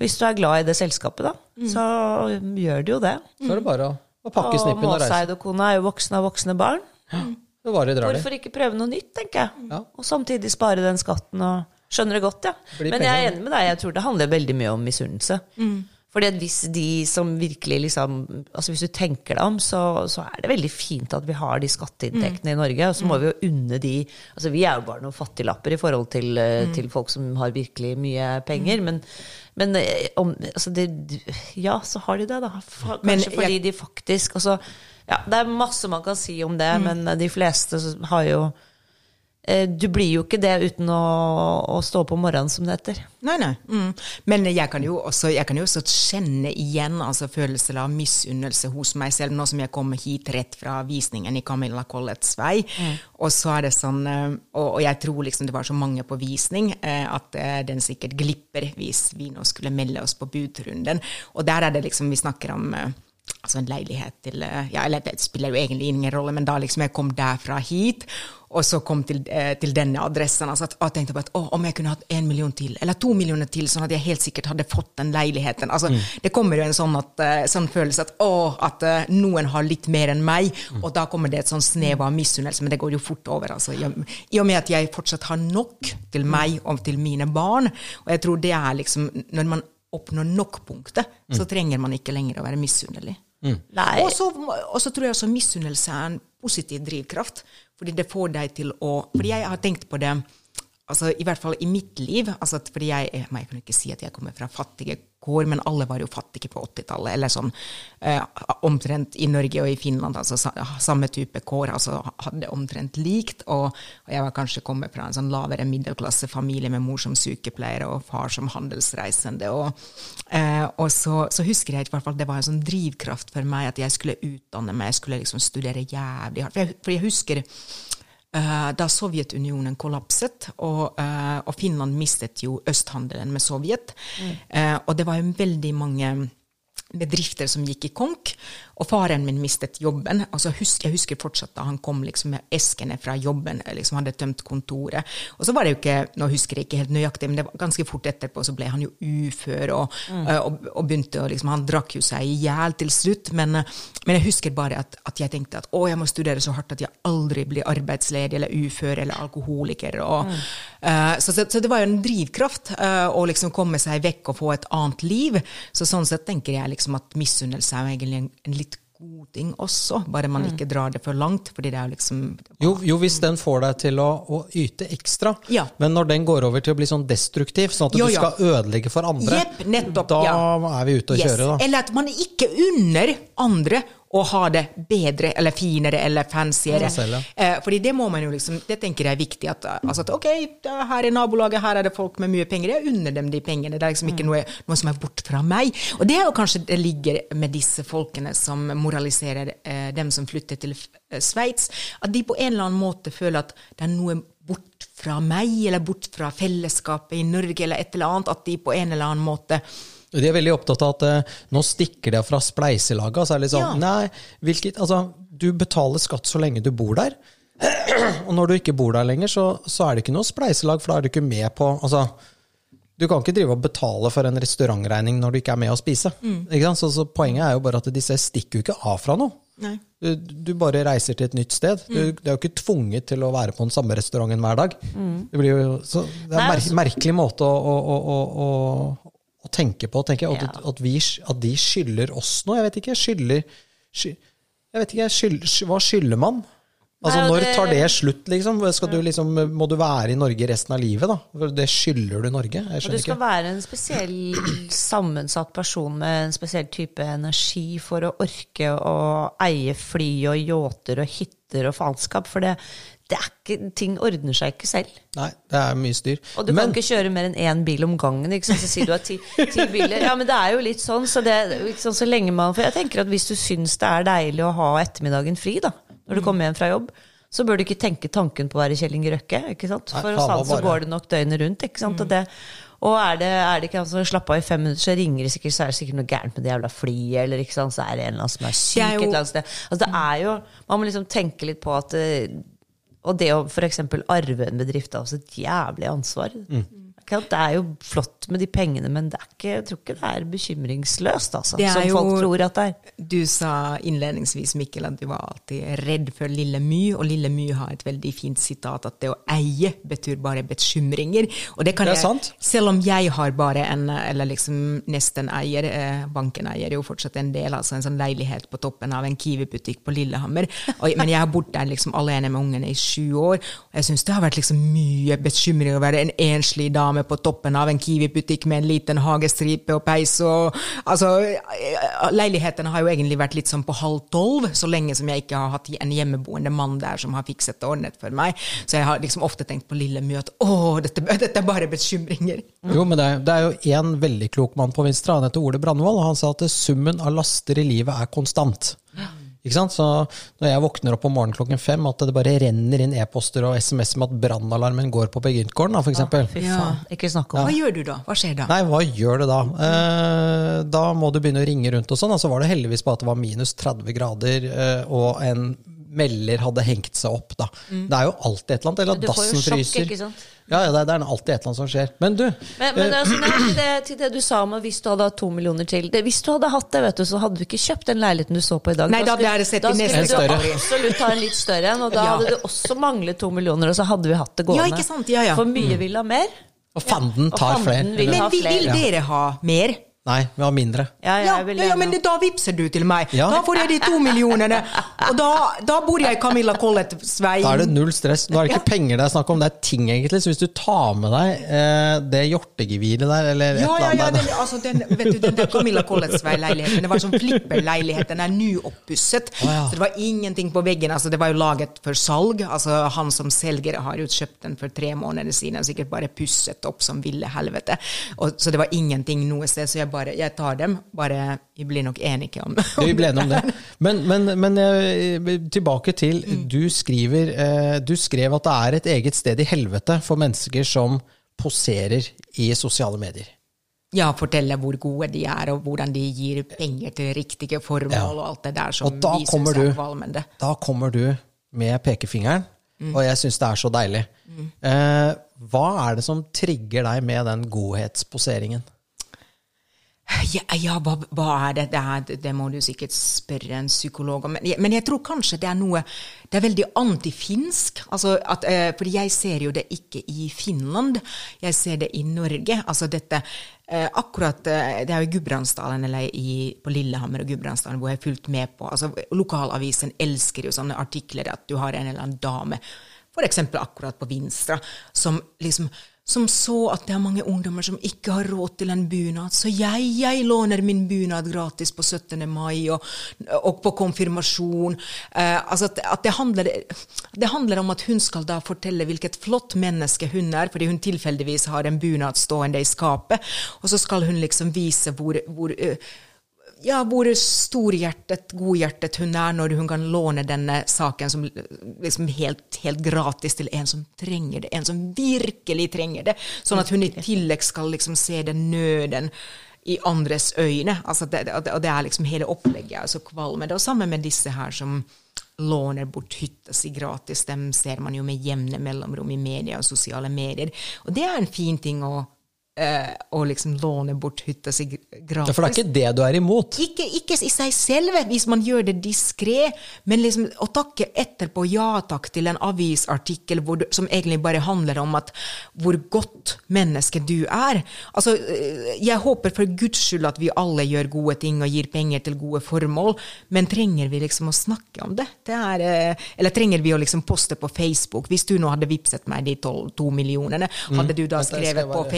Hvis du er glad i det selskapet, da, så gjør du jo det. Så er det bare å, pakke snippen og reise. Måseid og kona er jo voksne av voksne barn. Det bare drar. Hvorfor ikke prøve noe nytt, tenker jeg. Ja. Og samtidig spare den skatten og Skjønner det godt, ja. Men jeg er enig med deg, jeg tror det handler veldig mye om misunnelse. Fordi hvis de som virkelig liksom Altså hvis du tenker deg om, så, så er det veldig fint at vi har de skatteinntektene i Norge. Og så må vi jo unne de Altså vi er jo bare noen fattiglapper i forhold til, mm. til folk som har virkelig mye penger. Men, men eh, om, altså det, ja, så har de det, da. Kanskje Men jeg- fordi de faktisk altså, ja, Det er masse man kan si om det, men de fleste har jo eh, Du blir jo ikke det uten å, å stå opp om morgenen, som det heter. Nei, nei. Mm. Men jeg kan, jo også, jeg kan jo også kjenne igjen altså følelser av misunnelse hos meg selv, nå som jeg kommer hit rett fra visningen i Camilla Collets vei. Og så er det sånn, eh, og, og jeg tror liksom det var så mange på visning, eh, at eh, den sikkert glipper hvis vi nå skulle melde oss på budrunden. Og der er det liksom, vi snakker om eh, altså en leilighet til eh, ja, eller Det spiller jo egentlig ingen rolle, men da liksom jeg kom derfra hit, og så kom til, eh, til denne adressen altså at, jeg tenkte på at å, om jeg kunne hatt en million til, eller to millioner til, sånn at jeg helt sikkert hadde fått den leiligheten. altså Det kommer jo en sånn, at, eh, sånn følelse at å, at noen har litt mer enn meg, og da kommer det et sånn snev av misunnelse, men det går jo fort over. altså I og- i og med at jeg fortsatt har nok til meg og til mine barn, og jeg tror det er liksom Når man oppnår nok-punktet, så trenger man ikke lenger å være misunnelig. Mm. Og så, og så tror jeg også misunnelse er en positiv drivkraft. Fordi det får deg til å Fordi jeg har tenkt på det altså i hvert fall i mitt liv. altså at fordi Jeg jeg kan ikke si at jeg kommer fra fattige kår, men alle var jo fattige på 80-tallet. Eller sånn eh, omtrent i Norge og i Finland. altså Samme type kår. altså Hadde omtrent likt. Og, og jeg var kanskje kommet fra en sånn lavere middelklassefamilie med mor som sykepleier og far som handelsreisende. Og, eh, og så, så husker jeg i hvert fall det var en sånn drivkraft for meg at jeg skulle utdanne meg, jeg skulle liksom studere jævlig hardt. For jeg, for jeg husker da Sovjetunionen kollapset, og, eh, og Finland mistet jo østhandelen med Sovjet. Eh, og det var jo veldig mange bedrifter som gikk i konk, og faren min mistet jobben. Altså, husk, jeg husker fortsatt da han kom liksom med eskene fra jobben, liksom hadde tømt kontoret. Og så var det jo ikke, nå husker jeg ikke helt nøyaktig, men det var ganske fort etterpå så ble han jo ufør, og, mm. og, og begynte å liksom, han drakk jo seg i hjel til slutt, men, eh, men jeg husker bare at, at jeg tenkte at å, jeg må studere så hardt at jeg aldri blir arbeidsledig eller ufør eller alkoholiker. Og, eh, så, så, så det var jo en drivkraft eh, å liksom komme seg vekk og få et annet liv. Så sånn sett tenker jeg liksom at misunnelse er egentlig en, en litt god ting også, bare man ikke drar det for langt, fordi det er liksom Jo, jo, hvis den får deg til å, å yte ekstra, Ja. men når den går over til å bli sånn destruktiv, sånn at Jo, du ja. skal ødelegge for andre, Jepp, nettopp, da ja. er vi ute å Yes. kjøre, da. Eller at man ikke unner andre å ha det bedre eller finere eller ja. eh, fordi det må man jo liksom, det tenker jeg er viktig. At, altså at ok, her er nabolaget, her er det folk med mye penger, jeg unner dem de pengene. Det er liksom Mm. ikke noe, noe som er bort fra meg. Og det er jo kanskje det ligger med disse folkene som moraliserer eh, dem som flytter til eh, Sveits, at de på en eller annen måte føler at det er noe bort fra meg, eller bort fra fellesskapet i Norge, eller et eller annet. At de på en eller annen måte De er veldig opptatt av at eh, nå stikker det fra spleiselaget. Altså er det litt sånn, Ja. nei, hvilket, altså, du betaler skatt så lenge du bor der. Og når du ikke bor der lenger, så, så er det ikke noe spleiselag, for da er du ikke med på altså, Du kan ikke drive og betale for en restaurantregning når du ikke er med å spise. Ikke sant? Så, så poenget er jo bare at disse stikker jo ikke av fra noe. Du, du bare reiser til et nytt sted. Du, du er jo ikke tvunget til å være på den samme restauranten hver dag. Det, blir jo, så det er en mer, altså- merkelig måte å, å, å, å, å, tenke på. Tenker jeg, at, Ja. at, vi, at de skylder oss noe. Jeg vet ikke. Skylder sky, Jeg vet ikke, skyld, Hva skylder man? Altså, Nei, Når det- tar det slutt, liksom? Skal du liksom? Må du være i Norge resten av livet, da? Det skylder du Norge? Jeg skjønner ikke. du skal ikke. være en spesiell sammensatt person med en spesiell type energi for å orke å eie fly og yachter og hytter og faenskap. For det, ikke, ting ordner seg ikke selv. Nei, det er mye styr. Og du Men kan ikke kjøre mer enn én bil om gangen. Ikke sant? Så sier du at ti, ti biler Ja, men det er jo litt sånn. Så, det, liksom, så lenge man For jeg tenker at hvis du syns det er deilig å ha ettermiddagen fri, da, når du Mm. kommer hjem fra jobb, så bør du ikke tenke tanken på å være Kjell Inge Røkke. Ikke sant? For hos han så går det nok døgnet rundt. Ikke sant? Og, det, og er det, er det ikke som slapper av i fem minutter, så ringer det sikkert, så er det sikkert noe gærent med det jævla flyet, eller ikke sant? så er det en eller annen som er syk er jo- et eller annet sted. Altså, det er jo Man må liksom tenke litt på at eh, og det å f.eks. arve en bedrift er også et jævlig ansvar. Mm. Det er jo flott med de pengene, men det er ikke, jeg tror ikke det er bekymringsløst, altså, Det er som jo- folk tror at det er. Du sa innledningsvis, Mikkel, at du var alltid redd for Lille My, og Lille My har et veldig fint sitat at det å eie betyr bare bekymringer. Og det kan Det er jeg, sant. Selv om jeg har bare en, eller liksom nesten eier, eh, banken eier jo fortsatt en del, altså en sånn leilighet på toppen av en Kiwi-butikk på Lillehammer. Og, men jeg har bodd der liksom alene med ungene i sju år, og jeg syns det har vært liksom mye bekymring å være en enslig dame på toppen av en Kiwi-butikk med en liten hagestripe og peis og Altså, leiligheten har jo egentlig vært litt sånn på halv tolv, så lenge som jeg ikke har hatt en hjemmeboende mann der som har fikset og ordnet for meg. Så jeg har liksom ofte tenkt på Lille My at å, dette, dette er bare bekymringer. Jo, men det er, det er jo én veldig klok mann på Vinstra, han heter Ole Brandvold, og han sa at summen av laster i livet er konstant. Ikke sant? Så når jeg våkner opp om morgenen klokken fem, at det bare renner inn e-poster og SMS med at brannalarmen går på for eksempel. Fy Ja. ikke snakk om Hva gjør du da? Hva skjer da? Nei, hva gjør du da? Eh, da må du begynne å ringe rundt og sånn. Og så var det heldigvis bare at det var minus 30 grader, eh, og en melder hadde hengt seg opp, da. Det er jo alltid et eller annet, eller Mm. Du at får jo dassen sjokk, fryser. ikke sant? Ja, ja, det er, det er alltid et eller annet som skjer. Men du, Men, men altså, nei, til, det, til det du sa om hvis du hadde hatt to millioner til det, Hvis du hadde hatt det, vet du, så hadde du ikke kjøpt den leiligheten du så på i dag. Nei, da skulle- da, sett da skulle du større. absolutt ta en litt større en, og da Ja. hadde du også manglet to millioner, og så hadde vi hatt det gående. Ja, ikke sant? Ja, ja. For mye vil ha mer. og fanden Og tar fanden flere. vil ha Men vi, vil dere ha mer? Nei, vi har mindre. Ja, jeg Ja, vil ja, ja, men det, da vippser du til meg. Ja. Da får jeg de to millionene. Og da, da bor jeg i Camilla Colletts vei. Da er det null stress. Nå er det ikke penger det er snakk om, det er ting, egentlig. Så hvis du tar med deg eh, det hjortegeviret der, eller et Ja, ja, eller ja, annet den, altså den, vet du, den der Camilla Collett-leiligheten, det var sånn flipperleilighet, den er nyoppusset. ja. Så det var ingenting på veggen, altså det var jo laget for salg. Altså han som selger har jo kjøpt den for tre måneder siden, sikkert bare pusset opp som ville helvete. Og, så det var ingenting noe sted, så jeg bare, jeg tar dem, bare, vi blir nok enige om Vi ble enige om det. Men, men, men eh, tilbake til Du skriver eh, Du skrev at det er et eget sted i helvete for mennesker som poserer i sosiale medier. Ja, fortelle hvor gode de er, og hvordan de gir penger til riktige formål, Ja. og alt det der som vi kommer syns er kvalmende. Da kommer du med pekefingeren, Mm. og jeg syns det er så deilig. Eh, hva er det som trigger deg med den godhetsposeringen? Ja, ja hva, hva er det? Det, er, det må du sikkert spørre en psykolog om. Men jeg, men jeg tror kanskje det er noe Det er veldig antifinsk. Altså at, eh, fordi jeg ser jo det ikke i Finland, jeg ser det i Norge. Altså dette eh, Akkurat eh, Det er jo i Gudbrandsdalen eller i, på Lillehammer og Gudbrandsdalen hvor jeg har fulgt med på altså Lokalavisen elsker jo sånne artikler at du har en eller annen dame f.eks. akkurat på Vinstra, som liksom som så at det er mange ungdommer som ikke har råd til en bunad, så jeg, jeg låner min bunad gratis på 17. mai og, og på konfirmasjon. Eh, altså at, at det, handler, det handler om at hun skal da fortelle hvilket flott menneske hun er, fordi hun tilfeldigvis har en bunad stående i skapet, og så skal hun liksom vise hvor, hvor eh, ja, hvor storhjertet, godhjertet hun er når hun kan låne denne saken som liksom helt, helt gratis til en som trenger det, en som virkelig trenger det, sånn at hun i tillegg skal liksom se den nøden i andres øyne. Altså det, og det, er liksom hele opplegget altså kvalme. Og sammen med disse her som låner bort hytta si gratis, dem ser man jo med jevne mellomrom i media og sosiale medier. Og det er en fin ting å å liksom låne bort hytta si gratis. Ja, For det er ikke det du er imot? Ikke, ikke i seg selv, hvis man gjør det diskré, men liksom å takke etterpå ja takk til en avisartikkel du, som egentlig bare handler om at hvor godt menneske du er. Altså, eh, jeg håper for guds skyld at vi alle gjør gode ting og gir penger til gode formål, men trenger vi liksom å snakke om det? det er, eh, eller trenger vi å liksom poste på Facebook? Hvis du nå hadde vippset meg de to, millionene, hadde du da skrevet på bare-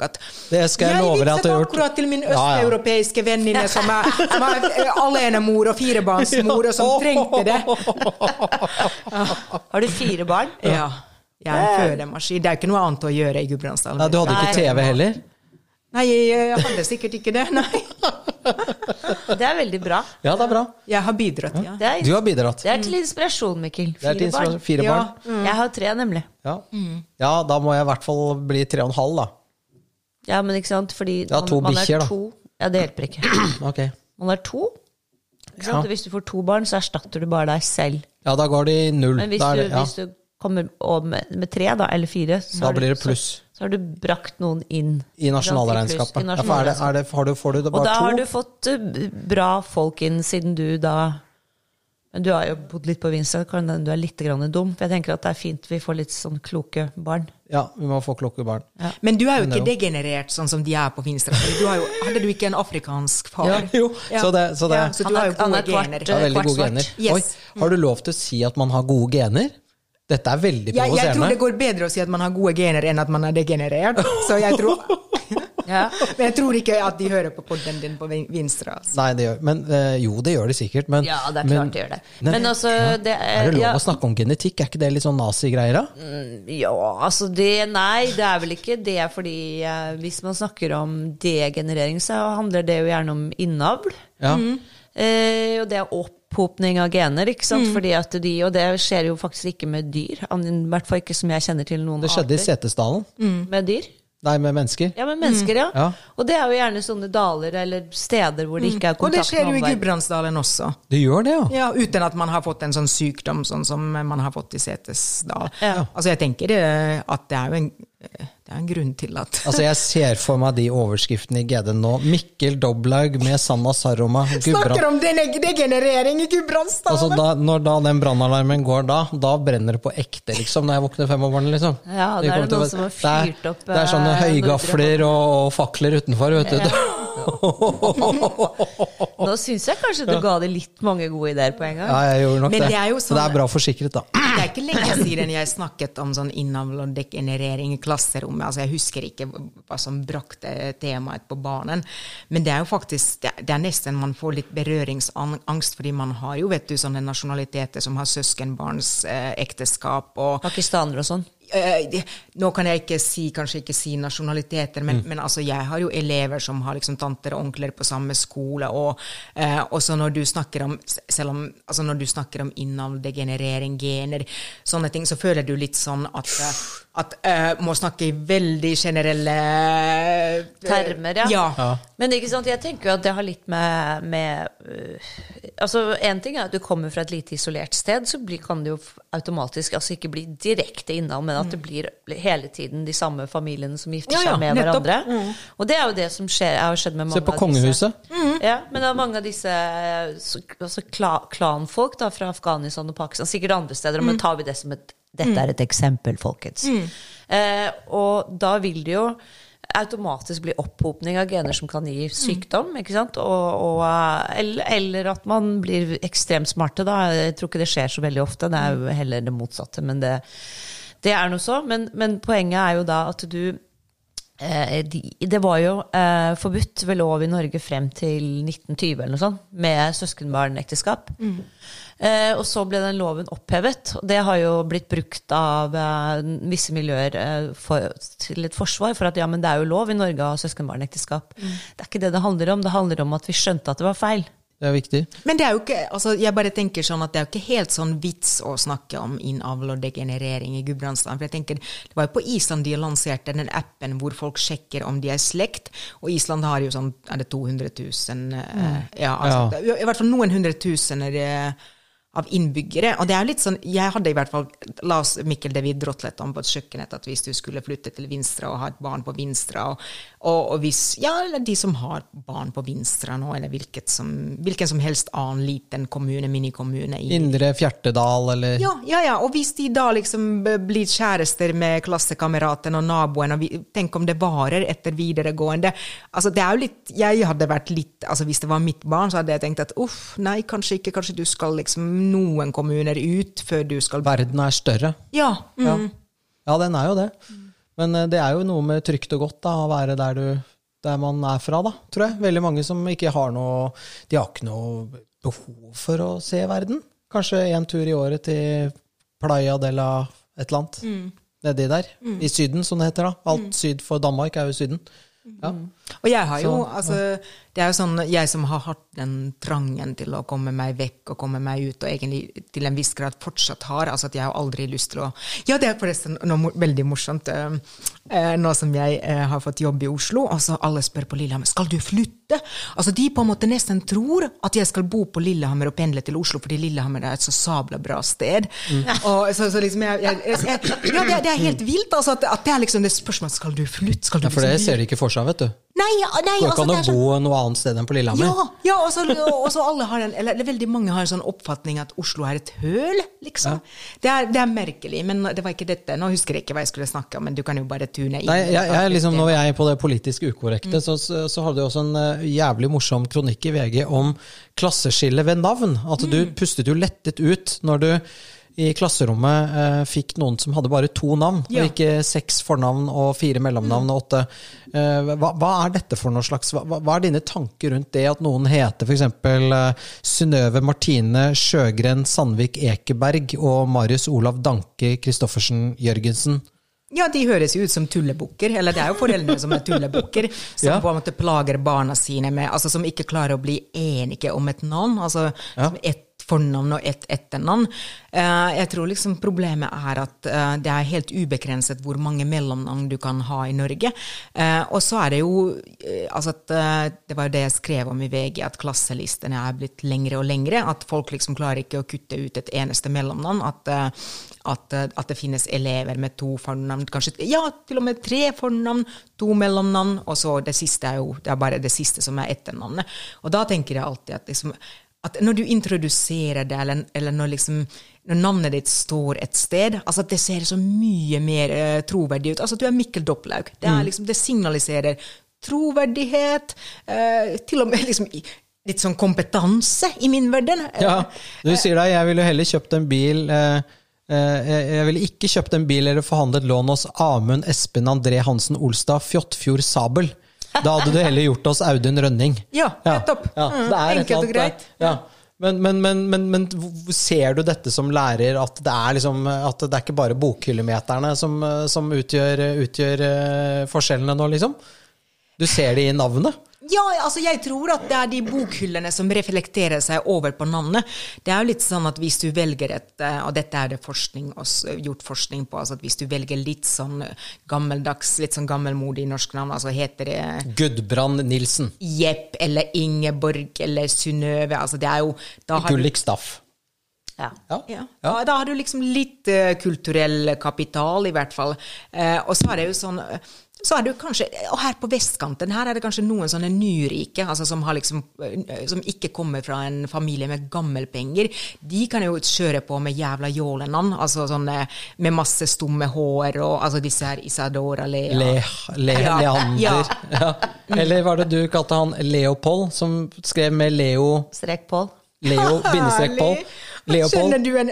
Facebook at Det skal jeg love deg at du har gjort. akkurat til min østeuropeiske venninne som er, som er alenemor og firebarnsmor, og som trengte det. Har du fire barn? Ja. Jeg er en fødemaskin. Det er ikke noe annet å gjøre i Gudbrandsdalen. Du hadde ikke TV heller? Nei, jeg, jeg hadde sikkert ikke det. Nei. Det er veldig bra. Ja, det er bra. Jeg har bidratt, ja. Det er, Du har bidratt. det er til inspirasjon, Mikkel. Det er til Fire barn. Fire Ja. Mm. Jeg har tre, nemlig. Ja. ja, da må jeg i hvert fall bli tre og en halv, da. Ja, men ikke sant, fordi Ja, to man, man bikkjer, er da. to Ja, det hjelper ikke. Okay. Man er to. Ja. Hvis du får to barn, så erstatter du bare deg selv. Ja, da går det i null. Men hvis, du, det, ja. hvis du kommer med, med tre, da, eller fire, så, da blir det pluss Så, så har du brakt noen inn. i nasjonalregnskapet. Ja, for er det, er det, har du, får du det Og da to? har du fått eh, bra folk inn, siden du da Men du har jo bodd litt på Vinstra, kan hende du er litt grann dum. For jeg tenker at det er fint vi får litt sånn kloke barn. Ja, vi må få kloke barn. Ja. Men du er jo ikke degenerert sånn som de er på Vinstra. Du har jo, hadde du ikke en afrikansk far? Ja, jo, så det, så det Ja, så du har er- jo gode er gener. er veldig gode gener. Yes. Oi, har du lov til å si at man har gode gener? Dette er veldig Jeg, jeg tror det går bedre å si at man har gode gener enn at man er degenerert. Så jeg tror, Ja. men jeg tror ikke at de hører på podden din på Vin- Vinstra. altså. Nei, det gjør, men eh, jo, det gjør de sikkert. Men, ja, det er men, klart det gjør det. Men altså, det Er det lov ja, å snakke om genetikk? Er ikke det litt sånn nazigreier, da? Ja, altså det Nei, det er vel ikke det, fordi eh, hvis man snakker om degenerering, så handler det jo gjerne om innavl. Ja. Eh, og det er opphopning av gener, ikke sant. Fordi at de, og det skjer jo faktisk ikke med dyr. I hvert fall ikke som jeg kjenner til noen arter. Det skjedde i Setesdalen. Mm. Med dyr? Nei, med mennesker. Ja, med mennesker, ja. Ja. Og det er jo gjerne sånne daler eller steder hvor det ikke er Og det skjer jo i omverdenen. Gudbrandsdalen også. Det gjør det, ja. Ja, Uten at man har fått en sånn sykdom sånn som man har fått i Setesdal. Ja. Altså, jeg tenker at det er jo en, eh, det er en grunn til at Altså, jeg ser for meg de overskriftene i GD nå. Mikkel Doblaug med Sanna Saroma. Snakker om degenerering i Gudbrandsdalen! Altså, da, når da den brannalarmen går da, da brenner det på ekte, liksom, når jeg våkner fem om morgenen, liksom. Ja, det er det noen til, som har er- fyrt opp, Det er sånne eh, høygafler og, og fakler utenfor, vet du. Nå syns jeg kanskje du ga det litt mange gode ideer på en gang. Ja, jeg gjorde nok Men det. det er jo Så det sånn- er bra forsikret, da. Det er ikke lenge siden jeg snakket om sånn innavl og degenerering i klasserommet. Altså, jeg husker ikke hva som brakte temaet på banen. Men det er jo faktisk Det det er nesten man får litt berøringsangst, fordi man har jo vet du, sånne nasjonaliteter som har søskenbarns eh, ekteskap og Pakistanere og sånn. Eh, det- nå kan jeg ikke si, kanskje ikke si nasjonaliteter, men, men altså, jeg har jo elever som har liksom tanter og onkler på samme skole, og eh, også når du snakker om selv om, altså når du snakker om innavl, degenerering, gener, sånne ting, så føler du litt sånn at, eh, at uh, må snakke i veldig generelle uh, Termer, ja. ja. Ja. Men ikke sant, jeg tenker jo at det har litt med, med uh, Altså, Én ting er at du kommer fra et lite isolert sted, så blir, kan det jo automatisk altså ikke bli direkte innhold, men at det blir hele tiden de samme familiene som gifter Ja, ja, seg med nettopp. hverandre. Og det er jo det som skjer, har skjedd med mange Se på av disse kongehuset. Ja, men det er mange av disse altså kla, klanfolk da, fra Afghanistan og Pakistan, sikkert andre steder, men tar vi det som et Dette er et eksempel, folkens. Eh, og da vil det jo automatisk bli opphopning av gener som kan gi sykdom, ikke sant? Og, og, eh, eller, at man blir ekstremt smarte, da. Jeg tror ikke det skjer så veldig ofte, det er jo heller det motsatte, men det, det er noe så. Men, men poenget er jo da at du Eh, de, det var jo eh, forbudt ved lov i Norge frem til 1920 eller noe sånt, med søskenbarnekteskap. Eh, og så ble den loven opphevet, og det har jo blitt brukt av eh, visse miljøer eh, for, til et forsvar for at ja, men det er jo lov i Norge å ha søskenbarnekteskap. Det er ikke det det handler om, det handler om at vi skjønte at det var feil. Det er viktig. Men det er jo ikke, altså jeg bare tenker sånn at det er jo ikke helt sånn vits å snakke om innavl og degenerering i Gudbrandsdalen. For jeg tenker, Det var jo på Island de lanserte den appen hvor folk sjekker om de er slekt. Og Island har jo sånn er det 200 000 eh, Ja, altså, Ja. det i hvert fall noen hundre tusen er det, av innbyggere. Og det er litt sånn, jeg hadde i hvert fall, la oss Mikkel det vi drotlet om på kjøkkenet, at hvis du skulle flytte til Vinstra og ha et barn på Vinstra, og, og, og hvis, ja, eller de som har barn på Vinstra nå, eller som, hvilken som helst annen liten kommune, minikommune i Indre Fjertedal, eller ja, ja, ja. Og hvis de da liksom blir kjærester med klassekameraten og naboen, og vi, tenk om det varer etter videregående Altså, det er jo litt Jeg hadde vært litt Altså, hvis det var mitt barn, så hadde jeg tenkt at uff, nei, kanskje ikke. Kanskje du skal liksom noen kommuner ut før du skal verden er større. Ja. Mm. Ja. ja, den er jo det. Men eh, det er jo noe med trygt og godt da, å være der, du, der man er fra, da, tror jeg. Veldig mange som ikke har noe De har ikke noe behov for å se verden. Kanskje en tur i året til Playa de la et eller annet. Nedi der. I Syden, som det heter. da. Alt syd for Danmark er jo Syden. Ja. Og jeg har jo, Så, altså, det er jo sånn, jeg som har hatt den trangen til å komme meg vekk og komme meg ut, og egentlig til en viss grad fortsatt har, altså at jeg har aldri lyst til å Ja, det er forresten noe veldig morsomt. eh, eh, nå som jeg eh, har fått jobb i Oslo, altså alle spør på Lillehammer skal du flytte. Altså De på en måte nesten tror at jeg skal bo på Lillehammer og pendle til Oslo, fordi Lillehammer er et så sabla bra sted. Og så, så liksom jeg, jeg, jeg, Ja, det, det er helt vilt, altså, at, at det er liksom det spørsmålet skal du flytte? Skal du Ja, for det liksom- ser de ikke for seg, vet du. Nei, ja, nei, Går ikke altså, an å bo noe annet sted enn på Lillehammer. ja, ja og, så, og så alle har en, eller veldig mange har en sånn oppfatning at Oslo er et høl, liksom. Det, er, det er merkelig, men det var ikke dette. Nå husker jeg ikke hva jeg skulle snakke om, men du kan jo bare tune inn. Nei, jeg, jeg, liksom, Når jeg er på det politisk ukorrekte, så, så, så hadde jeg også en eh, jævlig morsom kronikk i VG om klasseskille ved navn. At du pustet jo lettet ut når du i klasserommet eh, fikk noen som hadde bare to navn, Ja. og ikke seks fornavn og fire mellomnavn og åtte. Eh, hva, hva er dette for noe slags hva, hva er dine tanker rundt det at noen heter f.eks. Eh, Synnøve Martine Sjøgren Sandvik Ekeberg og Marius Olav Danke Christoffersen Jørgensen? Ja, de høres jo ut som tullebukker, eller det er jo foreldrene som er tullebukker, som Ja. på en måte plager barna sine med, altså som ikke klarer å bli enige om et navn, altså som ett fornavn og ett etternavn. Eh, jeg tror liksom problemet er at eh, det er helt ubegrenset hvor mange mellomnavn du kan ha i Norge. Eh, og så er det jo altså at Det var jo det jeg skrev om i VG, at klasselistene er blitt lengre og lengre. At folk liksom klarer ikke å kutte ut et eneste mellomnavn. At, at, at det finnes elever med to fornavn, kanskje ja, til og med tre fornavn, to mellomnavn, og så det siste er jo det er bare det siste som er etternavnet. Og da tenker jeg alltid at liksom at når du introduserer det, eller, eller når, liksom, når navnet ditt står et sted, altså at det ser så mye mer uh, troverdig ut. Altså at du er Mikkel Dopplaug. Det, er liksom, det signaliserer troverdighet, uh, til og med liksom litt sånn kompetanse i min verden. Eh, Ja, du sier da, jeg ville heller kjøpt en bil uh, Jeg ville ikke kjøpt en bil eller forhandlet lån hos Amund Espen André Hansen Olstad Fjottfjord Sabel. Da hadde du heller gjort oss Audun Rønning. Ja, nettopp. Ja, det er enkelt og greit. Ja. Men, men, men, men, men ser du dette som lærer, at det er, liksom, at det er ikke bare bokhyllemeterne som, som utgjør, utgjør eh, forskjellene nå, liksom? Du ser det i navnet? Ja, altså jeg tror at det er de bokhyllene som reflekterer seg over på navnet. Det er jo litt sånn at hvis du velger et, eh, og dette er det forskning, også, gjort forskning på, altså at hvis du velger litt sånn gammeldags, litt sånn gammelmodig norsk navn, altså heter det Gudbrand Nilsen. Jepp eller Ingeborg eller Synnøve, altså det er jo da har du- Gullik Staff. Ja. Ja. Ja. Da, da har du liksom litt uh, kulturell kapital, i hvert fall. Uh, og så er det jo sånn eh, så er det jo kanskje, og her på vestkanten her er det kanskje noen sånne nyrike, altså som, har liksom, eh, som ikke kommer fra en familie med gammelpenger. De kan jo kjøre på med jævla jålenan, altså sånne med masse stumme hår, og altså disse her Isadora Lea. Le, le, Ja, Leander. ja. Ja. Eller var det du kalte han Leopold, som skrev med Leo Strek Pål. Leo bindestrek Pål? Leopold? Kjenner du en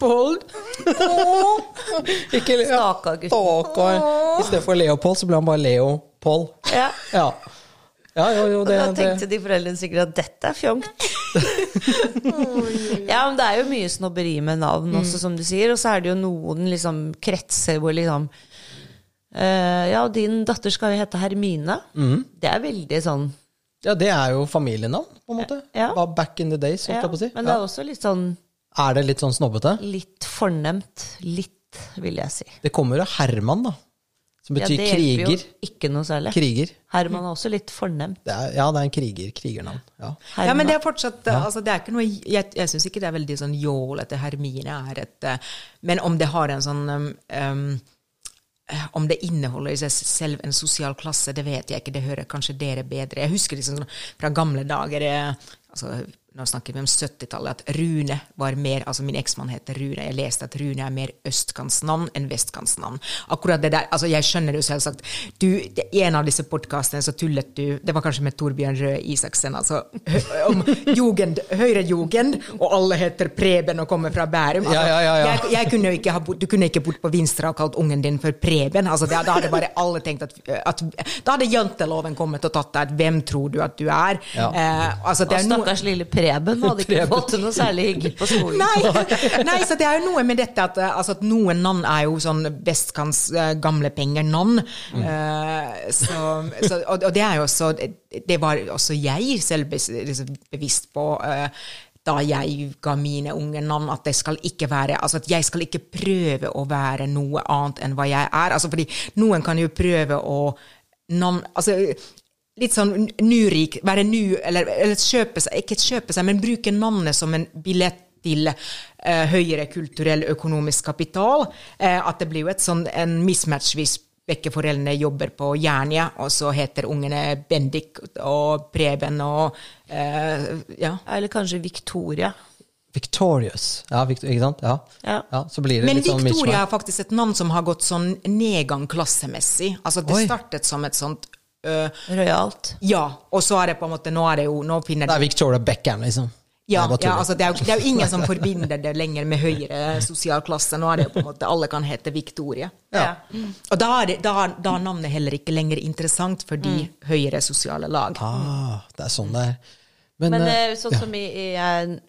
Leopold? Ikke Le- Stakkar gutt. Stakkar. I stedet for Leopold, så ble han bare Leopold. Ja. Ja. Ja, jo, jo, det, da det. tenkte de foreldrene sikkert at dette er fjongt. ja, men det er jo mye snobberi med navn også, som du sier. Og så er det jo noen liksom kretser hvor liksom Uh, Ja, din datter skal jo hete Hermine. Det er veldig sånn Ja, det er jo familienavn, på en måte. Ja. Back in the days, holdt ja, på å si. Men det Ja. er også litt sånn Er det litt sånn snobbete? litt fornemt. Litt, vil jeg si. Det kommer jo Herman, da. Som betyr kriger. Ja, det hjelper kriger. jo ikke noe særlig. Kriger. Herman er også litt fornemt. Det er, ja, det er en kriger. Krigernavn. Ja. Ja, men det er fortsatt altså det er ikke noe, Jeg, jeg syns ikke det er veldig sånn jålete. Hermine er et eh, Men om det har en sånn um, um, eh, om det inneholder i seg selv en sosial klasse, det vet jeg ikke. Det hører kanskje dere bedre. Jeg husker liksom fra gamle dager eh, altså, Nå snakker vi om 70-tallet, at Rune var mer altså Min eksmann heter Rune. Jeg leste at Rune er mer østkantsnavn enn vestkantsnavn. Akkurat det der, altså Jeg skjønner jo selvsagt. Du, I en av disse podkastene så tullet du Det var kanskje med Torbjørn Røe Isaksen, altså om jugend, høyrejugend, og alle heter Preben og kommer fra Bærum. Altså, Ja, ja, ja, ja. Jeg, jeg kunne jo ikke ha, bodd- du kunne ikke bodd på Vinstra og kalt ungen din for Preben. Altså, det, da hadde bare alle tenkt at, at Da hadde janteloven kommet og tatt deg. Hvem tror du at du er? Ja. Eh, altså, det er noe stakkars lille Preben hadde ikke Preben. fått det noe særlig hyggelig på skolen. Nei, nei, så det er jo noe med dette at, eh, altså, at noen navn er jo sånn bestkans uh, gamle penger-navn. Mm. så, så, og, og det er jo også Det var også jeg selv liksom bevisst på. Uh, da jeg ga mine unge navn, at det skal ikke være Altså at jeg skal ikke prøve å være noe annet enn hva jeg er. Altså fordi noen kan jo prøve å navn... Altså litt sånn nurik, være nu, eller, eller kjøpe seg, ikke kjøpe seg, men bruke navnet som en billett til eh, høyere kulturell økonomisk kapital. Eh, at det blir jo et sånn, en mismatch hvis begge foreldrene jobber på Jernia, og så heter ungene Bendik og Preben og eh, ja. Eller kanskje Victoria. Victorious. Ja, Victor, ikke sant? Ja. Ja. ja. Så blir det Men litt sånn Victoria er faktisk et navn som har gått sånn nedgang klassemessig. Altså det Oi. startet som et sånt øh, Rojalt. Ja, og så er det på en måte Nå er det jo Nå finner Det er Victoria Beckham, liksom. Ja, ja altså det, er jo, det er jo ingen som forbinder det lenger med høyere sosial klasse. Nå er det jo på en måte Alle kan hete Victoria. Ja. Og da er, det, da, da er navnet heller ikke lenger interessant for de Mm. høyere sosiale lag. Ah, det er sånn det er. Men, Men uh, eh, sånn som i, i,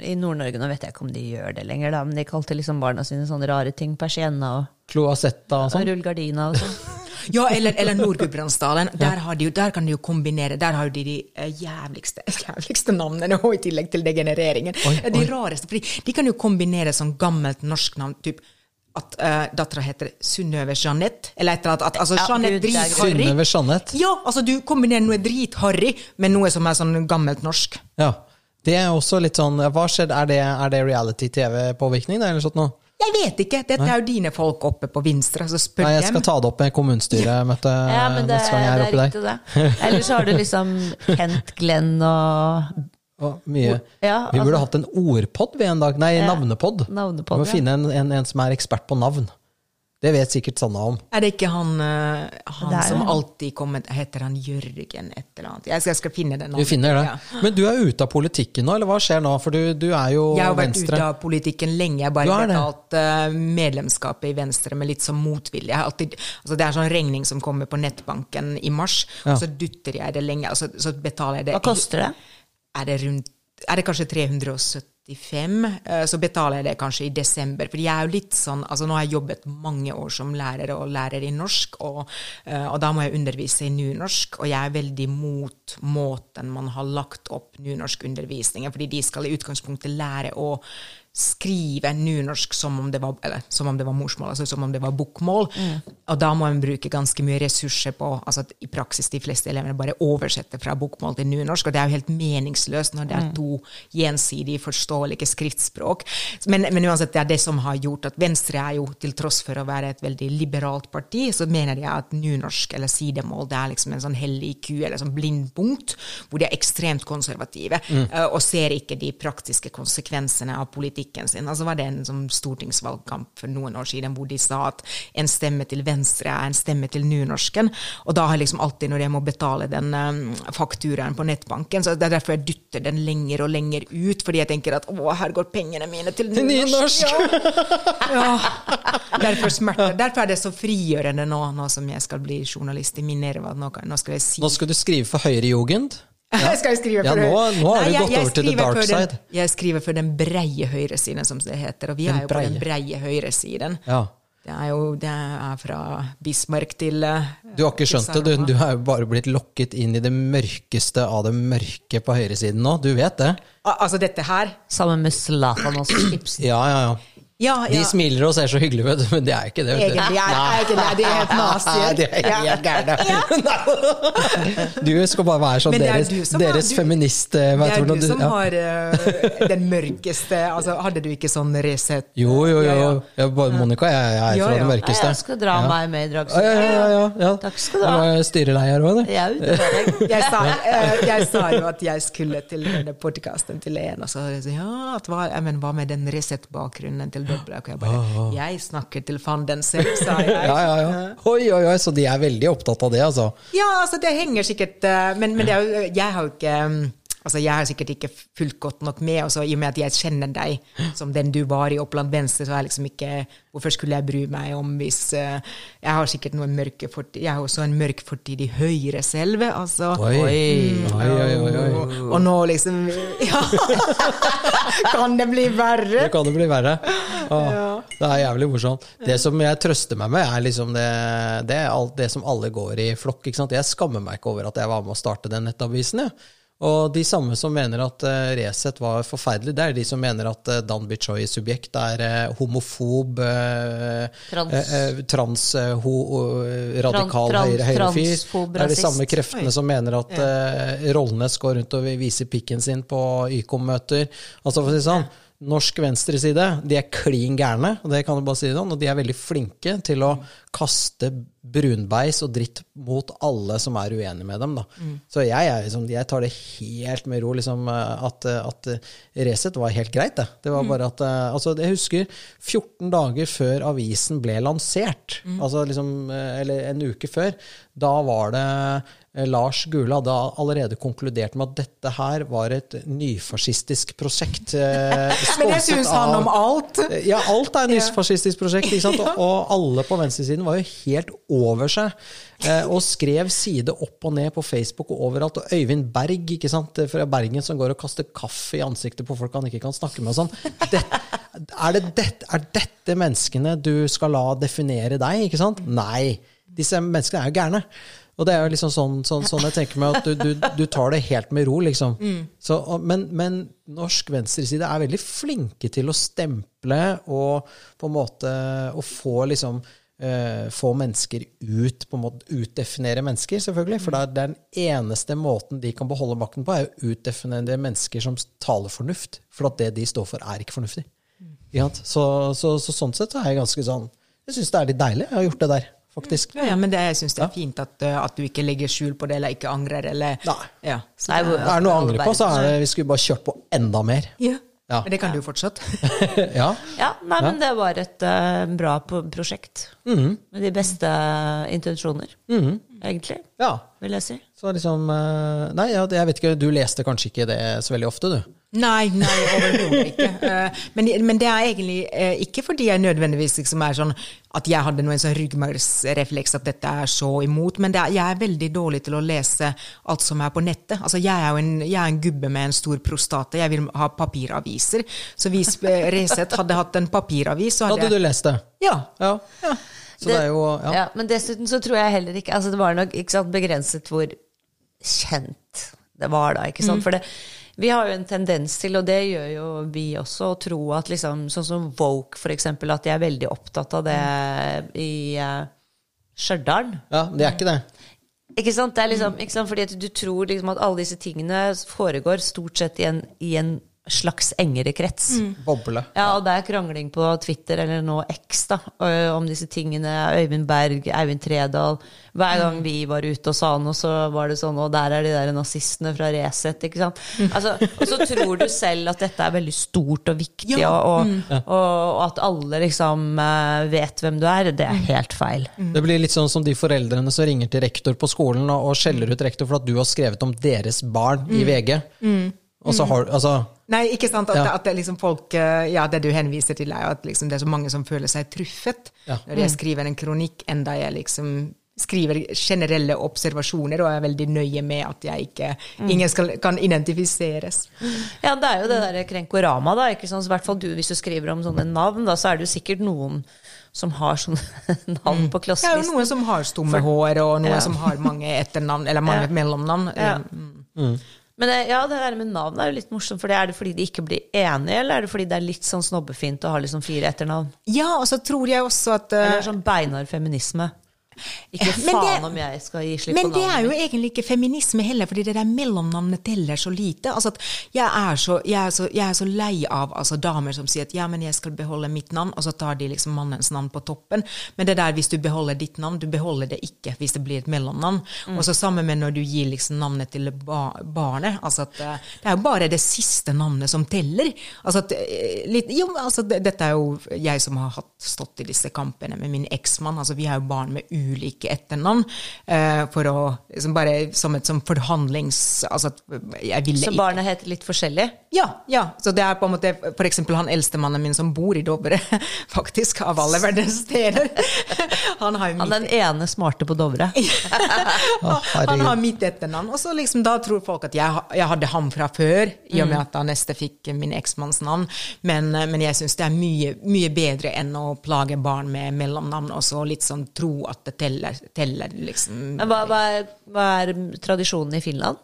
i Nord-Norge, nå vet jeg ikke om de gjør det lenger, da, men de kalte liksom barna sine sånne rare ting. Persienna og, Cloacetta og sånn. rullegardina og sånn. Ja, eller, eller Nord-Gudbrandsdalen. Der, de der kan de jo kombinere. Der har de de eh, jævligste, jævligste navnene, og i tillegg til degenereringen. Oi, Eh, De oi. rareste. For de kan jo kombinere sånn gammelt norsk navn, typ at uh, dattera heter Synnøve Jeanette, eller et eller annet. At, altså, Ja, Jeanette Dritharry. Synnøve Jeanette. Ja, altså du kombinerer noe dritharry med noe som er sånn gammelt norsk. Ja. Det er også litt sånn Hva skjedde? Er det, er det reality-TV-påvirkning, eller sånt noe? Jeg vet ikke, dette er jo dine folk oppe på Vinstra, så spør Nei, jeg dem. skal ta det opp med kommunestyremøtet Ja, men det, neste gang jeg er det er oppe der. riktig, det. Eller så har du liksom Kent Glenn og Og mye. Ja, Vi burde altså- hatt en ordpod ved en dag. Nei, Ja, navnepod. navnepod, Vi må ja. finne en, en, en som er ekspert på navn. Det vet sikkert Sanna om. Er det ikke han, eh, han Det som alltid kommer Heter han Jørgen et eller annet? Jeg skal, jeg skal finne den. Du finner det. Ja. Men du er ute av politikken nå, eller hva skjer nå? For du, du er jo Venstre. Jeg har vært Venstre. ute av politikken lenge. Jeg har bare betalt uh, medlemskapet i Venstre med litt sånn motvilje. Jeg har alltid, altså det er sånn regning som kommer på nettbanken i mars, Ja. og så dutter jeg det lenge. Altså, så betaler jeg det Hva koster det? Er det rundt Er det kanskje 375? Eh, Så betaler jeg det kanskje i desember. For jeg er jo litt sånn Altså nå har jeg jobbet mange år som lærer og lærer i norsk, og, eh, og da må jeg undervise i nynorsk, og jeg er veldig mot måten man har lagt opp nynorskundervisningen, fordi de skal i utgangspunktet lære å skrive nynorsk som om det var, eller, som om det var morsmål, altså som om det var bokmål. Og da må en bruke ganske mye ressurser på altså at i praksis de fleste elevene bare oversetter fra bokmål til nynorsk, og det er jo helt meningsløst når det er to gjensidig forståelige skriftspråk. Men, men uansett, det er det som har gjort at Venstre er jo, til tross for å være et veldig liberalt parti, så mener jeg at nynorsk eller sidemål det er liksom en sånn hellig ku, eller sånn blindpunkt, hvor de er ekstremt konservative, mm. og ser ikke de praktiske konsekvensene av politikken sin. Altså var det en sånn stortingsvalgkamp for noen år siden hvor de sa at en stemme til Venstre er en stemme til nynorsken, og da har jeg liksom alltid når jeg må betale den um, fakturaen på nettbanken, så det er derfor jeg dytter den lenger og lenger ut, fordi jeg tenker at å, her går pengene mine til nynorsk. Ja. ja. Derfor smerter. Derfor er det så frigjørende nå, nå som jeg skal bli journalist i Minerva. Nå, nå skal jeg si Nå skal du skrive for Høyrejugend. skal jeg skrive Ja, nå- nå har du jeg- gått jeg over til the dark side. den-. Jeg skriver for den breie høyresiden, som det heter. Og vi Den er jo på den breie. breie høyresiden. Ja. Det er jo det er fra Bismarck til eh, Du har ikke skjønt det, du, du er jo bare blitt lokket inn i det mørkeste av det mørke på høyresiden nå. Du vet det? Al- Altså, dette her Sammen med Zlatan og Ibsen. Ja, ja, ja. Ja, De smiler og ser så hyggelige ut, men de er ikke det. Egentlig er ikke det, de helt nazier. De er helt gærne. Du skal bare være sånn Men er deres, har- deres feminist eh, Det er du, du som ja. har uh, den mørkeste altså, Hadde du ikke sånn Resett? Jo, jo, jo. Ja, ja. Ja, Monica, jeg, jeg er fra den ja. Mørkeste. jeg skal dra meg med i Ja, ja, ja, ja, ja. Takk skal du ha. Styreleder òg, du. Jeg er sa, eh, jeg sa jo at jeg skulle til denne podkasten til en, og så sa jeg ja, at hva, men hva med den Resett-bakgrunnen til Og jeg bare Jeg snakker til fanden selv, sa jeg. Ja, ja, ja. Oi, oi, oi, så de er veldig opptatt av det, altså. Ja, altså det henger sikkert eh, Men, men jo, jeg har jo ikke Altså Jeg har sikkert ikke fulgt godt nok med, Også, i og med at jeg kjenner deg som den du var i Oppland Venstre, så er jeg liksom ikke Hvorfor skulle jeg bry meg om hvis uh, Jeg har sikkert noe mørke fortid Jeg har også en mørk fortid i Høyre selv, altså. Oi, oi, oi, oi, oi. Og, og nå liksom Ja! kan det bli verre? Det kan det bli verre. Åh, Det er jævlig morsomt. Det som jeg trøster meg med, er liksom det, det, er alt det som alle går i flokk. Jeg skammer meg ikke over at jeg var med å starte den nettavisen. Jeg. Og de samme som mener at uh, Resett var forferdelig, det er de som mener at uh, Dan Bichoy subjekt er uh, homofob, uh, Trans. trans ho, radikal Tran- høyre høyrefyr. Det er de samme kreftene kreftene som mener at uh, Rollnes går rundt og viser pikken sin på YKOM-møter. Altså for å si sånn, Norsk venstreside de er klin gærne, og det kan du bare si sånn, og de er veldig flinke til å kaste brunbeis og dritt mot alle som er uenige med dem. Da. Så jeg, liksom, jeg tar det helt med ro. Liksom, at, at Resett var helt greit. Det, det var bare at, eh, altså, Jeg husker 14 dager før avisen ble lansert, altså liksom, eh, eller en uke før, da var det eh, Lars Gule hadde allerede konkludert med at dette her var et nyfascistisk prosjekt. eh, Men sponset syns han om alt. ja, alt er et nyfascistisk prosjekt. Og, og alle på venstresiden var jo helt over seg. Eh, og skrev side opp og ned på Facebook og overalt. Og Øyvind Berg ikke sant? fra Bergen som går og kaster kaffe i ansiktet på folk han ikke kan snakke med. og sånn. Det, er, det det, er dette menneskene du skal la definere deg? ikke sant? Nei. Disse menneskene er jo gærne. Og det er jo liksom sånn, sånn, sånn jeg tenker meg at du, du, du tar det helt med ro, liksom. Så, men, men norsk venstreside er veldig flinke til å stemple og på en måte å få liksom eh, få mennesker ut, på en måte utdefinere mennesker, selvfølgelig. For det er den eneste måten de kan beholde makten på, er å utdefinere mennesker som taler fornuft. For at det de står for, er ikke fornuftig. Mm. Så, så, så sånn sett så er jeg ganske sånn Jeg syns det er litt deilig. Jeg har gjort det der, faktisk. Ja, ja, men det, jeg syns det er fint at, uh, at du ikke legger skjul på det, eller ikke angrer, eller Nei. Ja, så Nei, det er- Er det noe å angre på, så er det vi skulle bare kjørt på enda mer. ja. Ja. Men det kan du fortsatt. ja. Ja, nei, men det var et uh, bra prosjekt. Mm. Med de beste intensjoner, egentlig, ja. vil jeg si. Så liksom eh, Nei, ja, jeg vet ikke, du leste kanskje ikke det så veldig ofte, du? Nei, nei, overhodet ikke. Eh, men, men det er egentlig eh, ikke fordi jeg nødvendigvis liksom er sånn at jeg hadde noen sånn ryggmargsrefleks at dette er så imot, men det er, jeg er veldig dårlig til å lese alt som er på nettet. Altså, jeg er jo en, jeg er en gubbe med en stor prostata, jeg vil ha papiraviser. Så hvis eh, Resett hadde hatt en papiravis, så Da hadde hadde du lest det? Ja. Ja. Så det er jo ja. Ja, men dessuten så tror jeg heller ikke altså Det var nok ikke sant, begrenset hvor kjent det var da. ikke sant? For det, vi har jo en tendens til, og det gjør jo vi også, å tro at liksom, sånn som Woke, for eksempel, at de er veldig opptatt av det i uh, Stjørdal. ja, det er ikke det. Ikke sant? Det er liksom, ikke sant? Fordi at du tror liksom at alle disse tingene foregår stort sett i en, i en slags engere krets. Boble. Ja, og det er krangling på Twitter, eller nå X, da, om disse tingene. Øyvind Berg, Eivind Tredal. Hver gang vi var ute og sa noe, så var det sånn Og der er de der nazistene fra Resett, ikke sant. Altså, og så tror du selv at dette er veldig stort og viktig, Ja. og, og, og at alle liksom vet hvem du er. Det er helt feil. Det blir litt sånn som de foreldrene som ringer til rektor på skolen og, og skjeller ut rektor for at du har skrevet om deres barn i VG. Og så har du Altså Nei, ikke sant? At, Ja. at det liksom folk eh, Ja, det du henviser til, er jo at liksom det er så mange som føler seg truffet Ja. når jeg skriver en kronikk, enda jeg liksom skriver generelle observasjoner og er veldig nøye med at jeg ikke Ingen skal, kan identifiseres. Ja, det er jo det der krenkorama, da. ikke sant? Så i hvert fall du, Hvis du skriver om sånne navn, da, så er det jo sikkert noen som har sånne navn på Det er jo noen som har stumme hår, og noen Ja. som har mange etternavn, eller mange Ja. mellomnavn. Ja. Mm. Men ja, det der med navn er jo litt morsomt, for det er det fordi de ikke blir enige, eller er det fordi det er litt sånn snobbefint å ha liksom fire etternavn? Ja, og så tror jeg også at uh, Eller sånn beinhard feminisme? Ikke faen det- om jeg skal gi slipp på navnet. Men det er jo egentlig ikke feminisme heller, fordi det der mellomnavnet teller så lite. Altså jeg, er så, jeg, er så, jeg er så lei av altså, damer som sier at ja, men jeg skal beholde mitt navn, og så tar de liksom mannens navn på toppen. Men det der hvis du beholder ditt navn, du beholder det ikke hvis det blir et mellomnavn. Og så sammen med når du gir liksom navnet til ba barnet. altså at eh, Det er jo bare det siste navnet som teller. Altså at, eh, litt, jo, altså det, Dette er jo jeg som har hatt, stått i disse kampene med min eksmann. altså Vi har jo barn med ulike etternavn. eh, for å liksom bare Som et som forhandlings... altså at jeg ville Så ikke barna heter litt forskjellig? ja, ja. Så det er på en måte for eksempel han eldstemannen min som bor i Dovre, faktisk, av alle verdens steder. Han har Han den ene smarte på Dovre. han har mitt etternavn. Og så liksom da tror folk at jeg, jeg hadde ham fra før, i og med at da neste fikk min eksmanns navn. Men, eh, men jeg syns det er mye, mye bedre enn å plage barn med mellomnavn, og så litt sånn tro at det teller, teller liksom. Men hva, hva, er, hva er tradisjonen i Finland?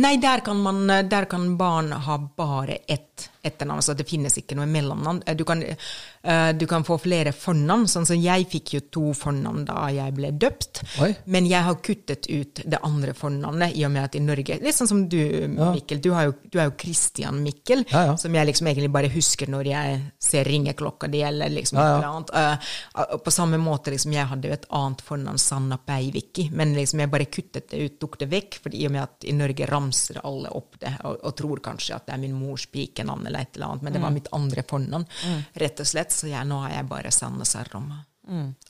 Nei, der kan, man, der kan barn ha bare ett etternavn, så det finnes ikke noe mellomnavn. Eh, Du kan, eh, du kan få flere fornavn, sånn som jeg fikk jo to fornavn da jeg ble døpt. Oi. Men jeg har kuttet ut det andre fornavnet, i og med at i Norge Litt sånn som du, Mikkel. Du, har jo, du er jo Christian Mikkel, Ja, ja. som jeg liksom egentlig bare husker når jeg ser ringeklokka di, eller liksom Ja, eller annet. Eh, på samme måte, liksom, jeg hadde jo et annet fornavn, Sanna Peiviki, men liksom jeg bare kuttet det ut, tok det vekk, fordi i og med at i Norge ramser alle opp det, og, og tror kanskje at det er min mors pikenavn eller et eller annet, men det var mitt andre fornavn, rett og slett, så jeg, nå er jeg bare Sanne Sarroma.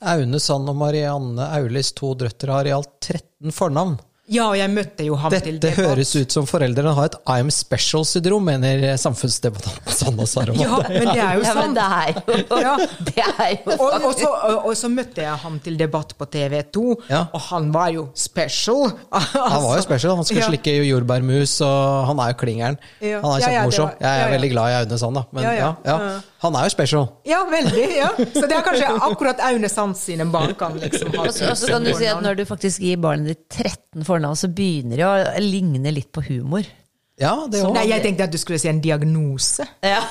Aune Sand og Marianne Aulis to drøtter har i alt 13 fornavn. Ja, og jeg møtte jo ham til Dette debatt. høres ut som foreldrene har et I'm special-syndrom, mener samfunnsdebattanten Sanna Saroma. Ja, men det er jo Ja, men det er jo Ja. Det er jo Og, og, så, og, og så møtte jeg ham til debatt på TV 2, Ja. og han var jo special. Han var jo special. Han skulle Ja. slikke jordbærmus, og han er jo klingeren. Ja. Han er Ja, ja, kjempemorsom. Jeg er ja, ja. veldig glad i Aune Sand, da. Men Ja, ja, ja. ja, Ja. Han er jo special. Ja, veldig. ja. Så det er kanskje akkurat Aune Sand sine barn kan liksom ha Og så og så kan du si at når du faktisk gir barnet ditt 13 fornavn, så begynner det å ligne litt på humor. Ja, det. Nei, jeg tenkte at du skulle si en diagnose. Ja.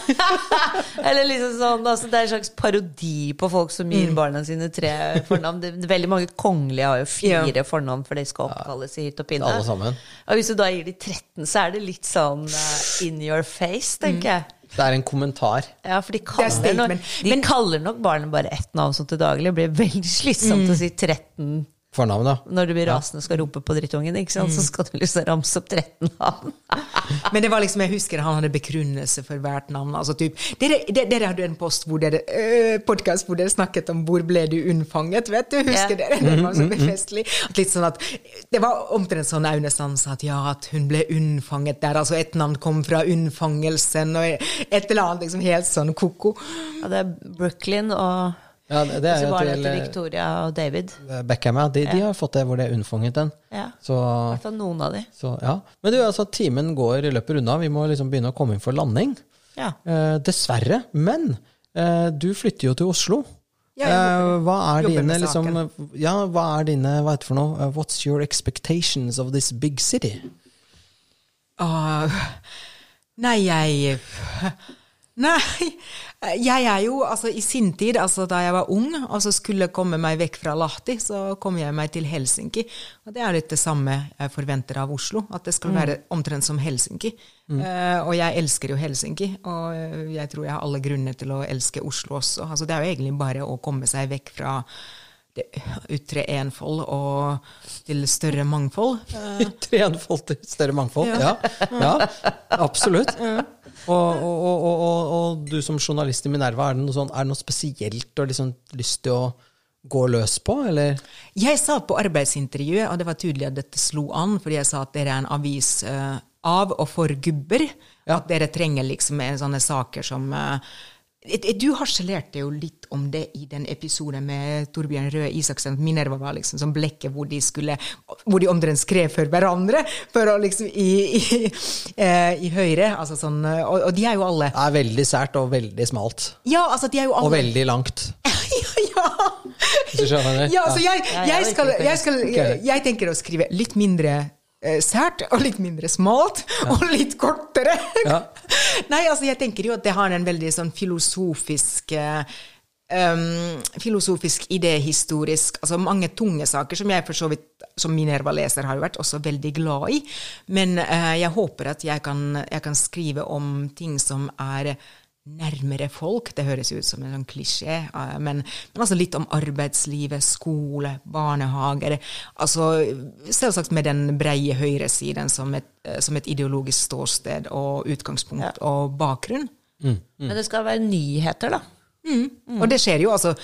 Eller liksom sånn, altså Det er en slags parodi på folk som gir Mm. barna sine tre fornavn. Det, veldig mange kongelige har jo fire fornavn, for de skal oppkalles i hytt og pinne. Alle sammen. Og hvis du da gir de 13, så er det litt sånn uh, in your face, tenker jeg. Det er en kommentar. Ja, for de er kaller, nok, de men, kaller nok barnet bare ett navn som til daglig. Det blir veldig slitsomt å si 13 Fornavn, da. når du blir rasende og skal rope på drittungen. ikke sant? Så skal du liksom ramse opp 13 navn. Men det var liksom, jeg husker han hadde begrunnelse for hvert navn. altså typ, Dere, dere, dere hadde en post hvor dere, øh, podcast hvor dere snakket om 'Hvor ble du unnfanget?' vet du? Husker yeah. dere? Det var så befestelig. At litt sånn at, det var omtrent sånn Aune Sand sa at ja, at hun ble unnfanget der. altså Et navn kom fra unnfangelsen, og et eller annet liksom helt sånn ko-ko. Ja, det er Brooklyn og Ja, det det så er jo var det til eh, Victoria og David. Beckham, ja. De, de har fått det hvor det er unnfanget den. Ja. Så, I hvert fall noen av de. så ja. Men du, altså, timen går, løper unna. Vi må liksom begynne å komme inn for landing. Ja. Eh, dessverre. Men eh, du flytter jo til Oslo. Ja, Eh, jobber- hva er dine liksom. Ja, hva er dine Hva heter det for noe? Eh, What's your expectations of this big city? Uh, nei, jeg Nei, jeg er jo altså i sin tid, altså da jeg var ung og så skulle komme meg vekk fra Lahti, så kom jeg meg til Helsinki. Og det er litt det samme jeg forventer av Oslo, at det skal være omtrent som Helsinki. Eh, og jeg elsker jo Helsinki, og jeg tror jeg har alle grunner til å elske Oslo også. Altså det er jo egentlig bare å komme seg vekk fra det ytre enfold og til større mangfold. Eh, Treenfold til større mangfold. Ja, ja, absolutt. Og, og, og, og, du som journalist i Minerva, er det noe, sånn, er det noe spesielt du har liksom lyst til å gå løs på, eller? Jeg sa på arbeidsintervjuet, og det var tydelig at dette slo an, fordi jeg sa at dere er en avis uh, av og for gubber. At dere trenger liksom sånne saker som eh, Du harselerte jo litt om det i den episoden med Torbjørn Røe Isaksen. Minerva var liksom som blekket hvor de skulle Hvor de omtrent skrev for hverandre for å liksom i, i, eh, i Høyre. Altså sånn, og, og de er jo alle Det er veldig sært og veldig smalt. Ja, altså de er jo alle Og veldig langt. ja. Hvis du skjønner? Ja, altså jeg, Ja, jeg skal, jeg, skal, jeg tenker å skrive litt mindre sært, og litt mindre smalt, og litt kortere. Ja. Nei, altså jeg tenker jo at det har en veldig sånn filosofisk eh, um, filosofisk idéhistorisk Altså mange tunge saker som jeg for så vidt som Minerva-leser har vært også veldig glad i. Men uh, jeg håper at jeg kan, jeg kan skrive om ting som er nærmere folk. Det høres ut som en sånn klisjé, men, men altså litt om arbeidslivet, skole, barnehager. Altså selvsagt med den breie høyresiden som et, eh, som et ideologisk ståsted og utgangspunkt og bakgrunn. Men det skal være nyheter, da. Og det skjer jo, altså.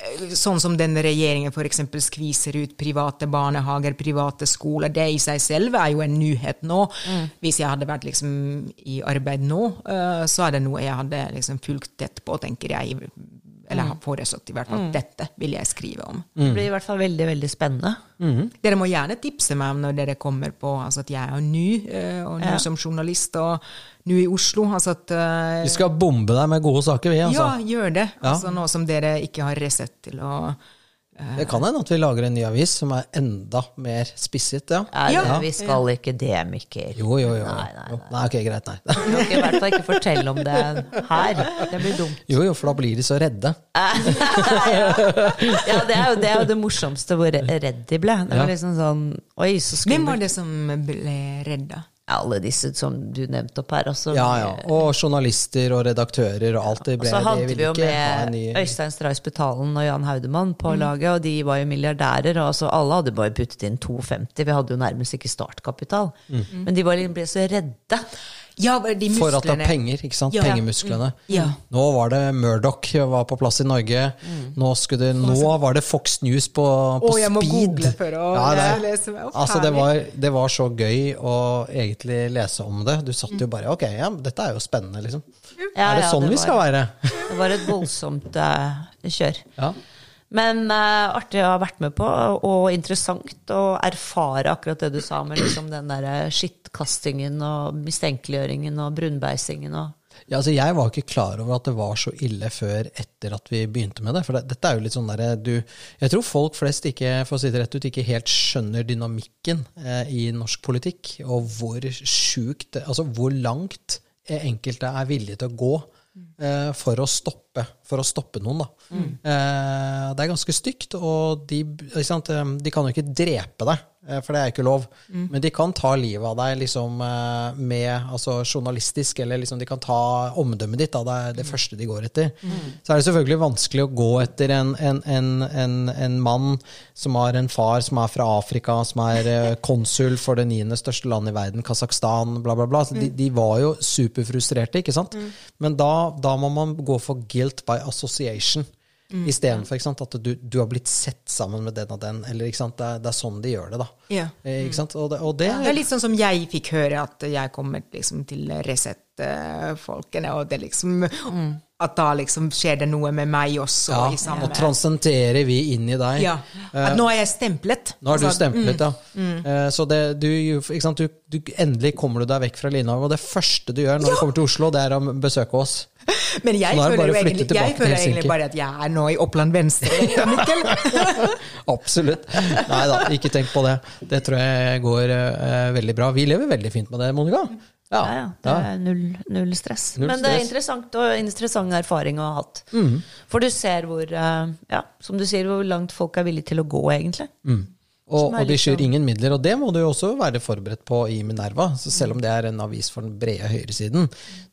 Eh, Sånn som denne regjeringen f.eks. skviser ut private barnehager, private skoler. Det i seg selv er jo en nyhet nå. Hvis jeg hadde vært liksom i arbeid nå, eh, så er det noe jeg hadde liksom fulgt tett på, tenker jeg. Eller har foreslått i hvert fall. Dette vil jeg skrive om. Det blir i hvert fall veldig, veldig spennende. Dere må gjerne tipse meg om når dere kommer på altså at jeg er ny, eh, og ny som journalist, og nå i Oslo. Altså at uh, Vi skal bombe deg med gode saker, vi. altså. Ja, gjør det. Altså Nå som dere ikke har resett til å Det kan hende at vi lager en ny avis som er enda mer spisset. ja. Nei, Ja. Vi skal ikke det, Mikkel. Jo, jo, jo. Nei, nei, nei. nei ok, greit, nei. Vi kan i hvert fall ikke fortelle om det her. Det blir dumt. Jo, jo, for da blir de så redde. Ja, det er jo det, er jo det morsomste hvor redd de ble. Det var liksom sånn Oi, så Hvem var det som ble redda? Alle disse som du nevnte opp her. Altså, Ja, ja. Og journalister og redaktører og alt. Det Og så hadde vi jo med ny Øystein Stray Spetalen og Jan Haudemann på laget, og de var jo milliardærer. Og altså alle hadde bare puttet inn 2,50. Vi hadde jo nærmest ikke startkapital. Men de var, liksom- ble så redde. Ja, de. For at det er penger, ikke sant? Ja. Pengemusklene. Ja. Nå var det Murdoch var på plass i Norge. Nå, skulle det, nå var det Fox News på, på Å, jeg må speed. google for å Ja, det- lese meg opp. Altså, det var, det var så gøy å egentlig lese om det. Du satt jo bare Ok, ja, dette er jo spennende, liksom. Ja, er det ja, sånn vi skal være? Det var et voldsomt uh, kjør. Ja. Men uh, artig å ha vært med på, og interessant å erfare akkurat det du sa med liksom den der skittkastingen og mistenkeliggjøringen og brunbeisingen og Ja, altså Jeg var ikke klar over at det var så ille før etter at vi begynte med det. For det, dette er jo litt sånn der, du, Jeg tror folk flest ikke for å si det rett ut, ikke helt skjønner dynamikken eh, i norsk politikk. Og hvor sjukt Altså hvor langt enkelte er villige til å gå for, å stoppe, for å stoppe noen. da. Eh, det er ganske stygt, og de, eh, de kan jo ikke drepe deg. Eh, For det er ikke lov. Men de kan ta livet av deg liksom, eh, med, altså, journalistisk, eller liksom, de kan ta omdømmet ditt. Da. Det er det første de går etter. Så er det selvfølgelig vanskelig å gå etter en, en, en, en, en mann som har en far som er fra Afrika, som er eh, konsul for det niende største landet i verden, Kasakhstan, bla, bla, bla. Så de, de var jo superfrustrerte, ikke sant? Men da, da må man gå for guilt by association. Istedenfor ikke sant, at du, du har blitt sett sammen med den og den. eller ikke sant, Det er, det er sånn de gjør det, da. Ja. Mm. Ikke sant? Og det, og det Det er litt sånn som jeg fikk høre at jeg kommer liksom til Resett-folkene, og det liksom At da liksom skjer det noe med meg også ja, i og transcenterer vi inn i deg. Ja. At nå er jeg stemplet. Nå er du stemplet, stemplet, ja. Eh, Så det, du, ikke sant, du, du, endelig kommer du deg vekk fra Lindhaug, og det første du gjør når du kommer til Oslo, det er å besøke oss. Men jeg er føler, jo egentlig, jeg føler egentlig bare at jeg er nå i Oppland Venstre, Mikkel. Absolutt. Nei da, ikke tenk på det. Det tror jeg går uh, veldig bra. Vi lever veldig fint med det, Monica. Ja, ja. Det er null, null stress. Null Men det er interessant og interessant erfaring å ha hatt. Mm. For du ser hvor, uh, ja, som du sier, hvor langt folk er villige til å gå, egentlig. Og, og de skyr sånn- ingen midler, og det må du jo også være forberedt på i Minerva. Så selv om det er en avis for den brede høyresiden,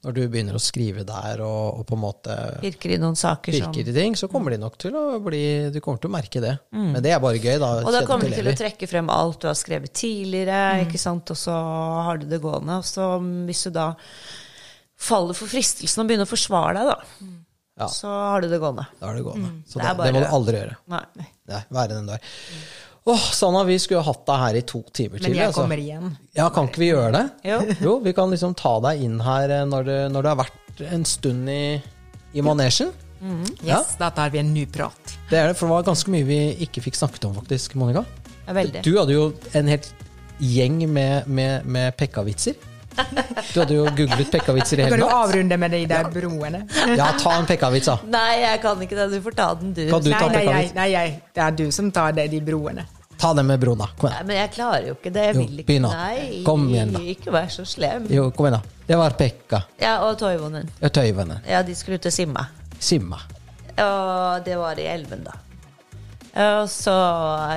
når du begynner å skrive der og, og på en måte Pirker i noen saker som i ting, så kommer de nok til å bli Du kommer til å merke det. Men det er bare gøy, da. Og da kommer de til å trekke frem alt du har skrevet tidligere, ikke sant, og så har du det gående. Og så hvis du da faller for fristelsen og begynner å forsvare deg, da, Ja. så har du det gående. Da er det gående. Så Det det, er det må du aldri gjøre. Nei. Nei, være den du er. Åh, Sanna, vi skulle ha hatt deg her i to timer Men jeg altså. kommer igjen. Ja, kan ikke vi gjøre det? Jo. jo vi kan liksom ta deg inn her eh, når du, når det har vært en stund i, i manesjen. Ja. Yes, Da tar vi en ny prat. Det er det, for det var ganske mye vi ikke fikk snakket om, faktisk, Monica. Ja, veldig. Du hadde jo en helt gjeng med, med, med pekkavitser. Du hadde jo googlet pekkavitser i Kan du natt. avrunde med de der broene? Ja, ta en pekkavits, da. Nei, jeg kan ikke det. Du får ta den, du. Kan du Nei, ta nei, nei, nei, nei, det er du som tar det, de broene. Ta det med broen, da. Kom Nei, men jeg klarer jo ikke det. Jeg Jo, vil ikke. begynn nå. Nei, Kom igjen da. ikke vær så slem. Jo, kom igjen, da. Det var Pekka. Ja, og Toivonen. Ja, Toivonen. Ja, de skulle ut og simme. Simma. Og det var i elven, da. Og så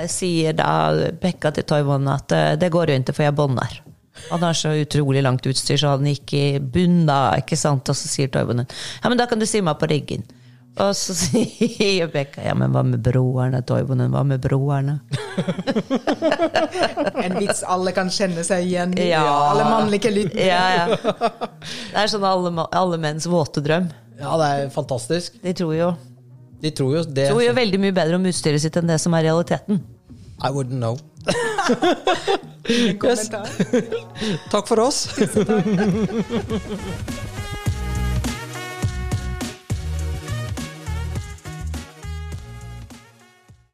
sier da Pekka til Toivonen at eh, det går jo ikke, for jeg bånder. Han har så utrolig langt utstyr, så han gikk i bunn da, ikke sant? Og så sier Toivonen ja, men da kan du simme på riggen. Og så sier Bekka ja, men hva med broerne, Toivonen? Hva med broerne? En vits alle kan kjenne seg igjen i. Ja. Alle mannlige lytter. Ja, ja. Det er sånn alle, alle menns våte drøm. Ja, det er fantastisk. De tror jo, De tror jo det. tror jo veldig mye bedre om utstyret sitt enn det som er realiteten. I wouldn't know. Takk for oss.